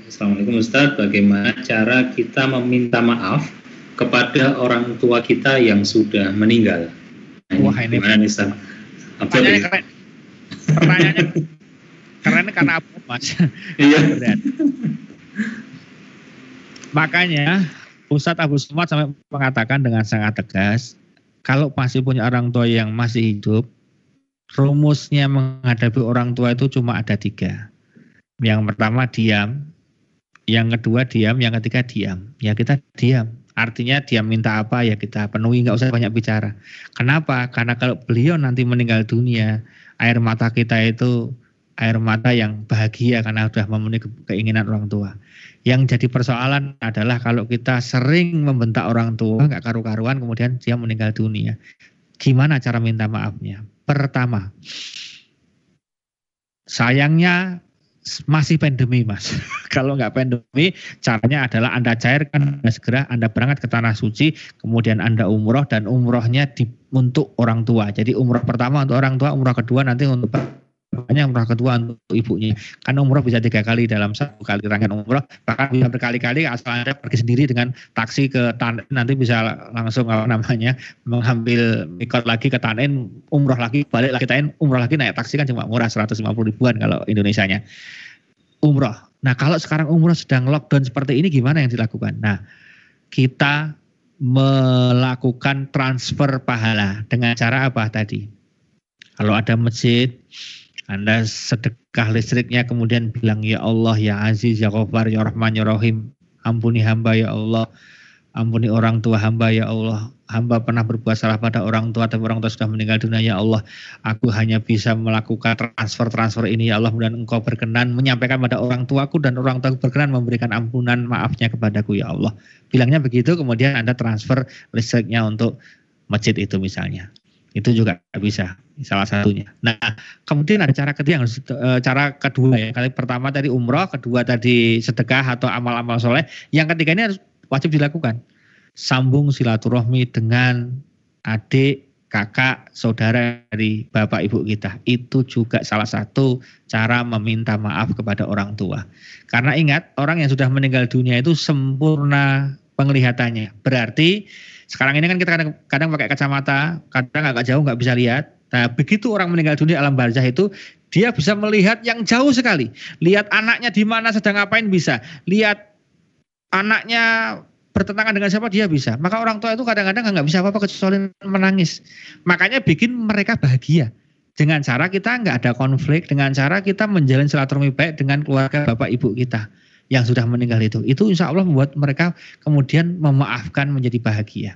Assalamualaikum Ustadz, bagaimana cara kita meminta maaf kepada orang tua kita yang sudah meninggal? Nah, Wah, ini gimana nih Ustadz? Pertanyaannya keren. Pertanyaannya keren karena apa mas? Iya. Makanya Ustadz Abu Somad sampai mengatakan dengan sangat tegas kalau masih punya orang tua yang masih hidup rumusnya menghadapi orang tua itu cuma ada tiga. Yang pertama diam. Yang kedua diam. Yang ketiga diam. Ya kita diam. Artinya dia minta apa ya kita penuhi nggak usah banyak bicara. Kenapa? Karena kalau beliau nanti meninggal dunia air mata kita itu air mata yang bahagia karena sudah memenuhi keinginan orang tua. Yang jadi persoalan adalah kalau kita sering membentak orang tua, nggak karu-karuan, kemudian dia meninggal dunia. Gimana cara minta maafnya? Pertama, sayangnya masih pandemi mas. Kalau nggak pandemi, caranya adalah Anda cairkan segera Anda berangkat ke tanah suci, kemudian Anda umroh dan umrohnya di, untuk orang tua. Jadi umroh pertama untuk orang tua, umroh kedua nanti untuk hanya umrah kedua untuk ibunya. Karena umrah bisa tiga kali dalam satu kali rangkaian umrah, bahkan bisa berkali-kali asal anda pergi sendiri dengan taksi ke Tanin nanti bisa langsung apa namanya mengambil ikut lagi ke Tanin, umrah lagi balik lagi Tanin, umrah lagi naik taksi kan cuma murah 150 ribuan kalau Indonesia-nya. Umrah. Nah kalau sekarang umroh sedang lockdown seperti ini gimana yang dilakukan? Nah kita melakukan transfer pahala dengan cara apa tadi? Kalau ada masjid, Anda sedekah listriknya kemudian bilang ya Allah ya Aziz ya Ghafar ya Rahman ya Rahim ampuni hamba ya Allah. Ampuni orang tua hamba ya Allah. Hamba pernah berbuat salah pada orang tua tapi orang tua sudah meninggal dunia ya Allah. Aku hanya bisa melakukan transfer-transfer ini ya Allah. Dan engkau berkenan menyampaikan pada orang tuaku dan orang tua berkenan memberikan ampunan maafnya kepadaku ya Allah. Bilangnya begitu kemudian Anda transfer listriknya untuk masjid itu misalnya. Itu juga bisa salah satunya. Nah, kemudian ada cara ketiga, eh, cara kedua ya. Kali pertama tadi umroh, kedua tadi sedekah atau amal-amal soleh. Yang ketiga ini harus wajib dilakukan sambung silaturahmi dengan adik, kakak, saudara dari bapak ibu kita. Itu juga salah satu cara meminta maaf kepada orang tua. Karena ingat, orang yang sudah meninggal dunia itu sempurna penglihatannya. Berarti sekarang ini kan kita kadang, kadang pakai kacamata, kadang agak jauh nggak bisa lihat. Nah, begitu orang meninggal dunia alam barzah itu, dia bisa melihat yang jauh sekali. Lihat anaknya di mana sedang ngapain bisa. Lihat anaknya bertentangan dengan siapa dia bisa. Maka orang tua itu kadang-kadang nggak bisa apa-apa kecuali menangis. Makanya bikin mereka bahagia. Dengan cara kita nggak ada konflik, dengan cara kita menjalin silaturahmi baik dengan keluarga bapak ibu kita yang sudah meninggal itu. Itu insya Allah membuat mereka kemudian memaafkan menjadi bahagia.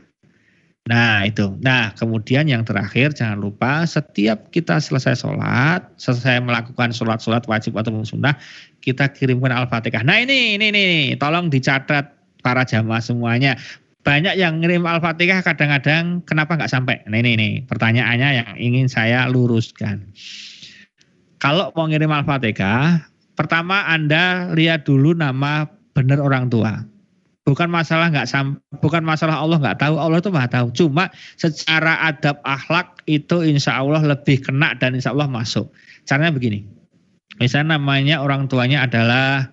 Nah itu. Nah kemudian yang terakhir jangan lupa setiap kita selesai sholat, selesai melakukan sholat-sholat wajib atau sunnah, kita kirimkan al-fatihah. Nah ini, ini, ini, tolong dicatat para jamaah semuanya. Banyak yang ngirim Al-Fatihah kadang-kadang kenapa nggak sampai? Nah ini nih pertanyaannya yang ingin saya luruskan. Kalau mau ngirim Al-Fatihah, pertama Anda lihat dulu nama benar orang tua. Bukan masalah nggak sam, bukan masalah Allah nggak tahu, Allah itu nggak tahu. Cuma secara adab akhlak itu insya Allah lebih kena dan insya Allah masuk. Caranya begini, misalnya namanya orang tuanya adalah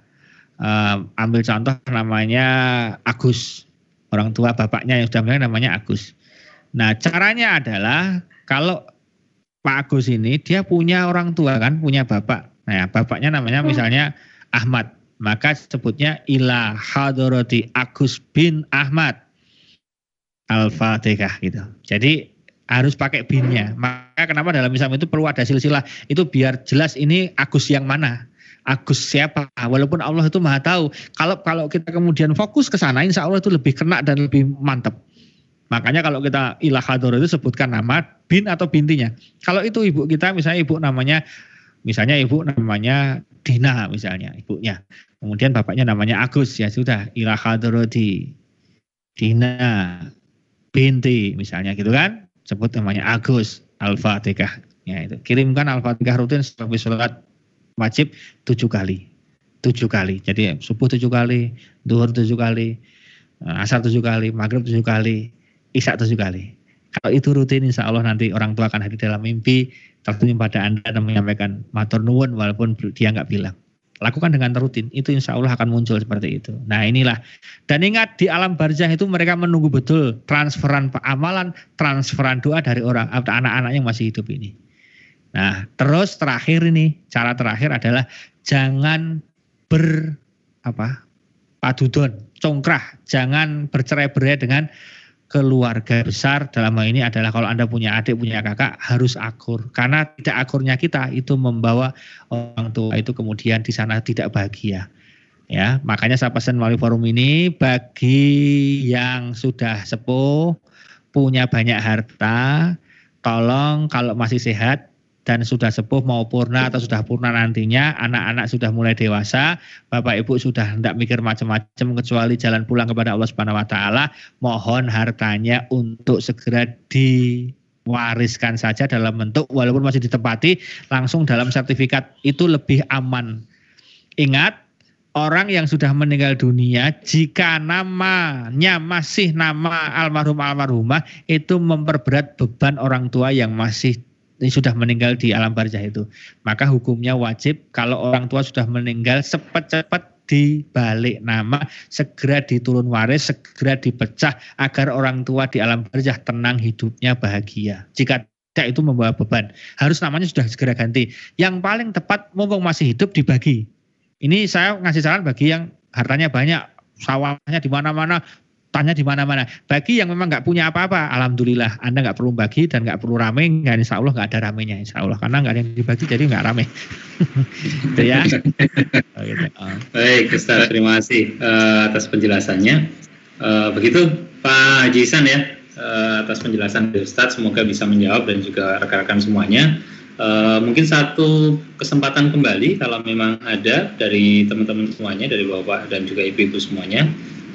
uh, ambil contoh namanya Agus. Orang tua bapaknya yang sudah meninggal namanya Agus. Nah, caranya adalah kalau Pak Agus ini dia punya orang tua kan, punya bapak. Nah, bapaknya namanya hmm. misalnya Ahmad. Maka sebutnya ila hadoroti Agus bin Ahmad. Al-Fatihah gitu. Jadi harus pakai binnya. Maka kenapa dalam Islam itu perlu ada silsilah. Itu biar jelas ini Agus yang mana. Agus siapa? Walaupun Allah itu maha tahu. Kalau kalau kita kemudian fokus ke sana, insya Allah itu lebih kena dan lebih mantap. Makanya kalau kita ilah itu sebutkan nama bin atau bintinya. Kalau itu ibu kita misalnya ibu namanya misalnya ibu namanya Dina misalnya ibunya. Kemudian bapaknya namanya Agus ya sudah ilah hadorodi Dina binti misalnya gitu kan. Sebut namanya Agus Al-Fatihah. Ya itu. Kirimkan Al-Fatihah rutin sebagai sholat wajib tujuh kali. Tujuh kali. Jadi subuh tujuh kali, duhur tujuh kali, eh, asar tujuh kali, maghrib tujuh kali, isya tujuh kali. Kalau itu rutin insya Allah nanti orang tua akan hadir dalam mimpi tertulis pada Anda dan menyampaikan matur nuwun walaupun dia nggak bilang. Lakukan dengan rutin, itu insya Allah akan muncul seperti itu. Nah inilah. Dan ingat di alam barzah itu mereka menunggu betul transferan amalan, transferan doa dari orang anak-anak yang masih hidup ini. Nah, terus terakhir ini cara terakhir adalah jangan ber apa? padudon, congkrah, jangan bercerai-berai dengan keluarga besar dalam hal ini adalah kalau Anda punya adik, punya kakak harus akur. Karena tidak akurnya kita itu membawa orang tua itu kemudian di sana tidak bahagia. Ya, makanya saya pesan melalui forum ini bagi yang sudah sepuh, punya banyak harta, tolong kalau masih sehat dan sudah sepuh mau purna atau sudah purna nantinya, anak-anak sudah mulai dewasa, Bapak Ibu sudah tidak mikir macam-macam kecuali jalan pulang kepada Allah Subhanahu wa taala, mohon hartanya untuk segera diwariskan saja dalam bentuk walaupun masih ditempati langsung dalam sertifikat itu lebih aman. Ingat orang yang sudah meninggal dunia jika namanya masih nama almarhum almarhumah itu memperberat beban orang tua yang masih sudah meninggal di alam barzah itu. Maka hukumnya wajib kalau orang tua sudah meninggal cepat-cepat dibalik nama, segera diturun waris, segera dipecah agar orang tua di alam barzah tenang hidupnya bahagia. Jika tidak itu membawa beban, harus namanya sudah segera ganti. Yang paling tepat mumpung masih hidup dibagi. Ini saya ngasih saran bagi yang hartanya banyak, sawahnya di mana-mana, tanya di mana-mana. Bagi yang memang nggak punya apa-apa, alhamdulillah Anda nggak perlu bagi dan nggak perlu rame, nggak insya Allah nggak ada ramenya, insya Allah karena nggak ada yang dibagi jadi nggak rame. Itu ya. oh, gitu. oh. Baik, Ustaz, terima kasih uh, atas penjelasannya. Uh, begitu Pak Haji Isan ya uh, atas penjelasan dari Ustaz, semoga bisa menjawab dan juga rekan-rekan semuanya. Uh, mungkin satu kesempatan kembali kalau memang ada dari teman-teman semuanya, dari bapak dan juga ibu-ibu semuanya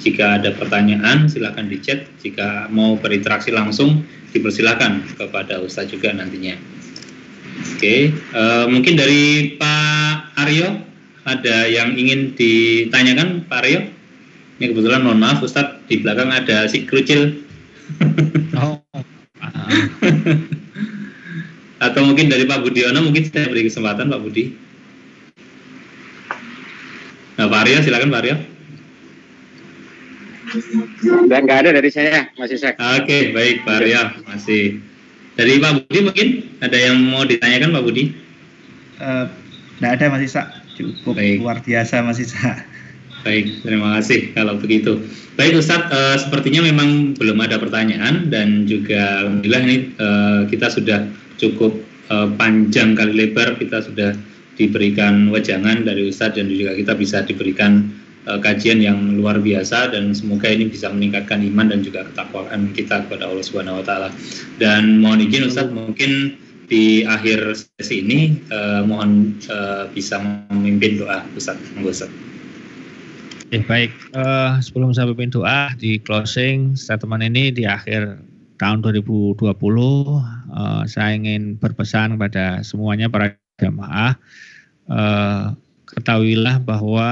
jika ada pertanyaan silahkan di chat. Jika mau berinteraksi langsung dipersilakan kepada Ustadz juga nantinya. Oke, okay. uh, mungkin dari Pak Aryo ada yang ingin ditanyakan Pak Aryo? Ini kebetulan mohon maaf Ustadz di belakang ada si krucil. Oh. Atau mungkin dari Pak Budiono mungkin saya beri kesempatan Pak Budi. Nah Pak Aryo silakan Pak Aryo. Dan nggak ada dari saya, masih saya. Oke, okay, baik Pak Arya, masih. Dari Pak Budi mungkin ada yang mau ditanyakan Pak Budi? Uh, ada Mas Isa, cukup baik. luar biasa Mas Isa. Baik, terima kasih kalau begitu. Baik Ustadz, uh, sepertinya memang belum ada pertanyaan dan juga alhamdulillah ini uh, kita sudah cukup uh, panjang kali lebar kita sudah diberikan wajangan dari Ustadz dan juga kita bisa diberikan uh, kajian yang luar biasa dan semoga ini bisa meningkatkan iman dan juga ketakwaan kita kepada Allah Subhanahu wa taala. Dan mohon izin Ustaz mungkin di akhir sesi ini uh, mohon uh, bisa memimpin doa Ustaz. Ustaz. Eh, baik, uh, sebelum saya memimpin doa di closing statement ini di akhir tahun 2020 uh, saya ingin berpesan kepada semuanya para jamaah uh, ketahuilah bahwa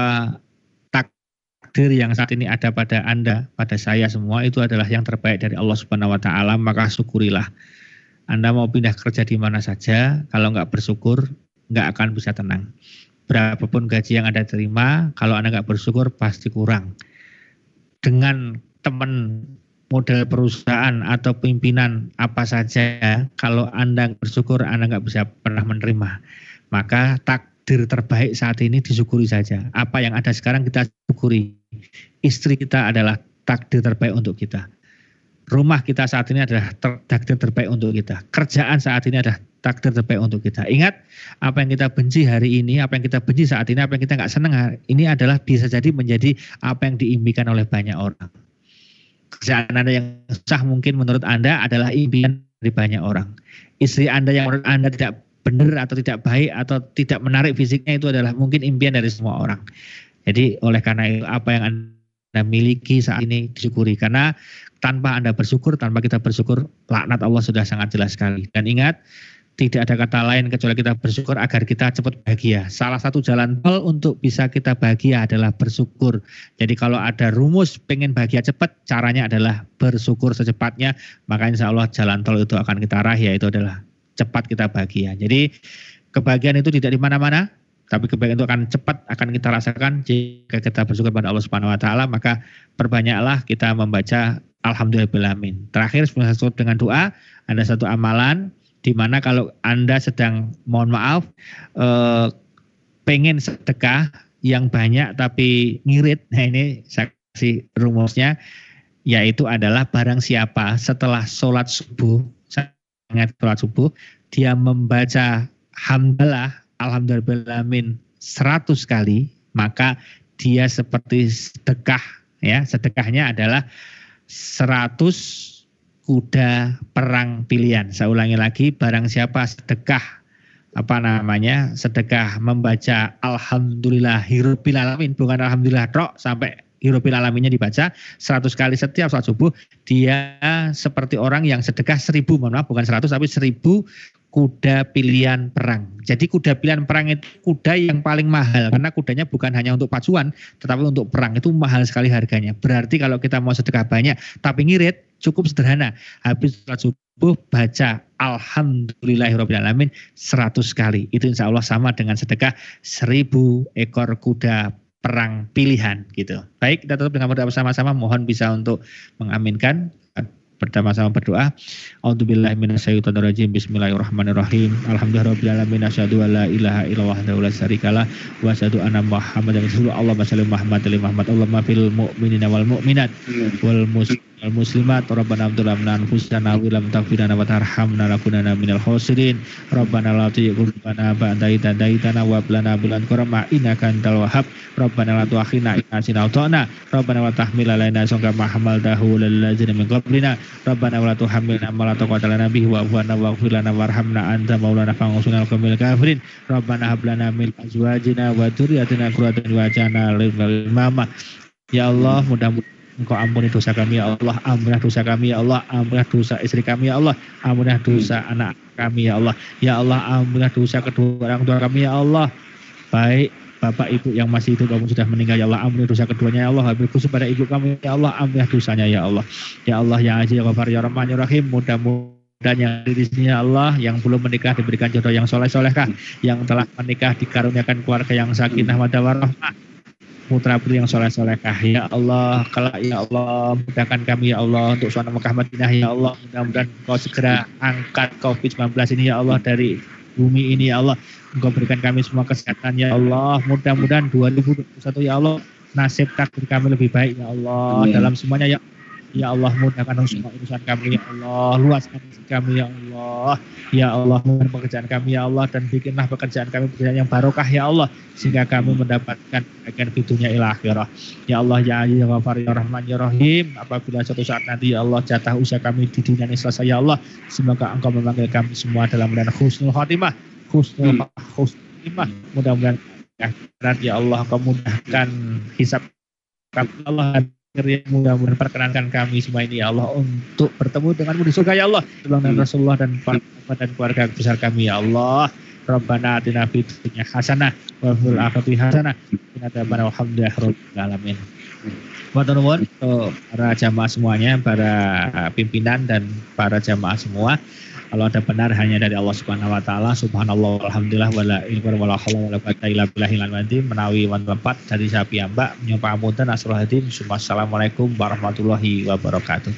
takdir yang saat ini ada pada Anda, pada saya semua itu adalah yang terbaik dari Allah Subhanahu wa taala, maka syukurilah. Anda mau pindah kerja di mana saja, kalau nggak bersyukur nggak akan bisa tenang. Berapapun gaji yang Anda terima, kalau Anda nggak bersyukur pasti kurang. Dengan teman model perusahaan atau pimpinan apa saja, kalau Anda bersyukur Anda nggak bisa pernah menerima. Maka tak takdir terbaik saat ini disyukuri saja. Apa yang ada sekarang kita syukuri. Istri kita adalah takdir terbaik untuk kita. Rumah kita saat ini adalah ter takdir terbaik untuk kita. Kerjaan saat ini adalah takdir terbaik untuk kita. Ingat, apa yang kita benci hari ini, apa yang kita benci saat ini, apa yang kita nggak senang hari ini adalah bisa jadi menjadi apa yang diimpikan oleh banyak orang. Kerjaan Anda yang sah mungkin menurut Anda adalah impian dari banyak orang. Istri Anda yang menurut Anda tidak benar atau tidak baik atau tidak menarik fisiknya itu adalah mungkin impian dari semua orang. Jadi oleh karena itu apa yang Anda miliki saat ini disyukuri karena tanpa Anda bersyukur, tanpa kita bersyukur, laknat Allah sudah sangat jelas sekali. Dan ingat, tidak ada kata lain kecuali kita bersyukur agar kita cepat bahagia. Salah satu jalan tol untuk bisa kita bahagia adalah bersyukur. Jadi kalau ada rumus pengen bahagia cepat, caranya adalah bersyukur secepatnya. Maka insya Allah jalan tol itu akan kita raih, yaitu adalah cepat kita bahagia. Jadi kebahagiaan itu tidak di mana-mana, tapi kebahagiaan itu akan cepat akan kita rasakan jika kita bersyukur pada Allah Subhanahu wa taala, maka perbanyaklah kita membaca alhamdulillahirabbil Terakhir sebelum saya dengan doa, ada satu amalan di mana kalau Anda sedang mohon maaf eh, pengen sedekah yang banyak tapi ngirit. Nah, ini saya kasih rumusnya yaitu adalah barang siapa setelah sholat subuh ingat sholat subuh, dia membaca hamdalah, alhamdulillahirrahmanirrahim 100 kali, maka dia seperti sedekah ya, sedekahnya adalah 100 kuda perang pilihan. Saya ulangi lagi, barang siapa sedekah apa namanya sedekah membaca alhamdulillah hirubil alamin bukan alhamdulillah sampai Hirobil alaminya dibaca 100 kali setiap saat subuh dia seperti orang yang sedekah seribu mohon maaf bukan 100 tapi seribu kuda pilihan perang. Jadi kuda pilihan perang itu kuda yang paling mahal karena kudanya bukan hanya untuk pacuan tetapi untuk perang itu mahal sekali harganya. Berarti kalau kita mau sedekah banyak tapi ngirit cukup sederhana. Habis salat subuh baca Alhamdulillahirrahmanirrahim 100 kali. Itu insya Allah sama dengan sedekah seribu ekor kuda perang pilihan gitu. Baik, kita tutup dengan berdoa bersama-sama. Mohon bisa untuk mengaminkan Pertama-sama berdoa. A'udzubillahi minasyaitonirrajim. Bismillahirrahmanirrahim. Alhamdulillahirabbil asyhadu an la ilaha illallah wa la syarikalah wa asyhadu anna Muhammadan rasulullah. Allahumma shalli Muhammad wa Muhammad. Allahumma fil mu'minina wal mu'minat wal muslimin al muslimat rabbana abdullah min anfusina wa lam taghfir lana wa tarhamna lakunana minal khosirin. Rabbana la tuzigh qulubana ba'da idh hadaytana wa hab lana min ladunka rahmah innaka antal wahhab. Rabbana la tu'akhirna in nasina ata'na rabbana wa tahmil alaina sangka ma hamaltahu lil ladzina min qablina. Rabbana wa la tuhammilna ma la taqata lana bihi wa afwana waghfir lana warhamna anta maulana fa'usunal kamil kafirin. Rabbana hab lana min azwajina wa dzurriyyatina qurrata wajhana lil imamah. Ya Allah mudah-mudahan Engkau ampuni dosa kami ya Allah, ampunilah dosa kami ya Allah, ampunilah dosa istri kami ya Allah, ampunilah dosa anak kami ya Allah. Ya Allah, ampunilah dosa kedua orang tua kami ya Allah. Baik Bapak Ibu yang masih hidup maupun sudah meninggal ya Allah. Ampuni dosa keduanya ya Allah. Habis khusus pada ibu kami ya Allah. Ampunilah dosanya ya Allah. Ya Allah ya Aziz ya Ghafar ya Rahman ya Rahim. Mudah-mudahan yang di ya Allah yang belum menikah diberikan jodoh yang soleh solehkah yang telah menikah dikaruniakan keluarga yang sakinah mawaddah warahmah putra putri yang soleh solehkah ya Allah kalau ya Allah mudahkan kami ya Allah untuk suara Mekah Madinah ya Allah mudah-mudahan kau segera angkat COVID-19 ini ya Allah dari bumi ini ya Allah. Engkau berikan kami semua kesehatan ya Allah. Mudah-mudahan 2021 ya Allah nasib takdir kami lebih baik ya Allah Amin. dalam semuanya ya Ya Allah mudahkan semua urusan kami ya Allah. Luaskan kami ya Allah. Ya Allah mudahkan pekerjaan kami ya Allah. Dan bikinlah pekerjaan kami pekerjaan yang barokah ya Allah. Sehingga kami mendapatkan bagian fitunya ilah akhirah. Ya Allah ya Ali ya Ghafar ya Rahman ya Rahim. Apabila suatu saat nanti ya Allah jatah usaha kami di dunia ini selesai ya Allah. Semoga engkau memanggil kami semua dalam bulan husnul khatimah. Husnul khatimah. Mudah-mudahan ya Allah engkau mudahkan hisap kami ya Allah yang mudah-mudahan perkenankan kami semua ini ya Allah untuk bertemu denganmu di surga ya Allah dan Rasulullah dan para dan keluarga besar kami ya Allah Rabbana atina fid dunya hasanah wa fil akhirati hasanah wa qina rabbil alamin. Matur nuwun para jamaah semuanya, para pimpinan dan para jamaah semua. Kalau ada benar hanya dari Allah Subhanahu wa taala. Subhanallah alhamdulillah wala ilmu wala haula wala quwata illa billahil azim menawi wan lepat dari sapi mbak nyapa amunten asrul hadim. Assalamualaikum warahmatullahi wabarakatuh.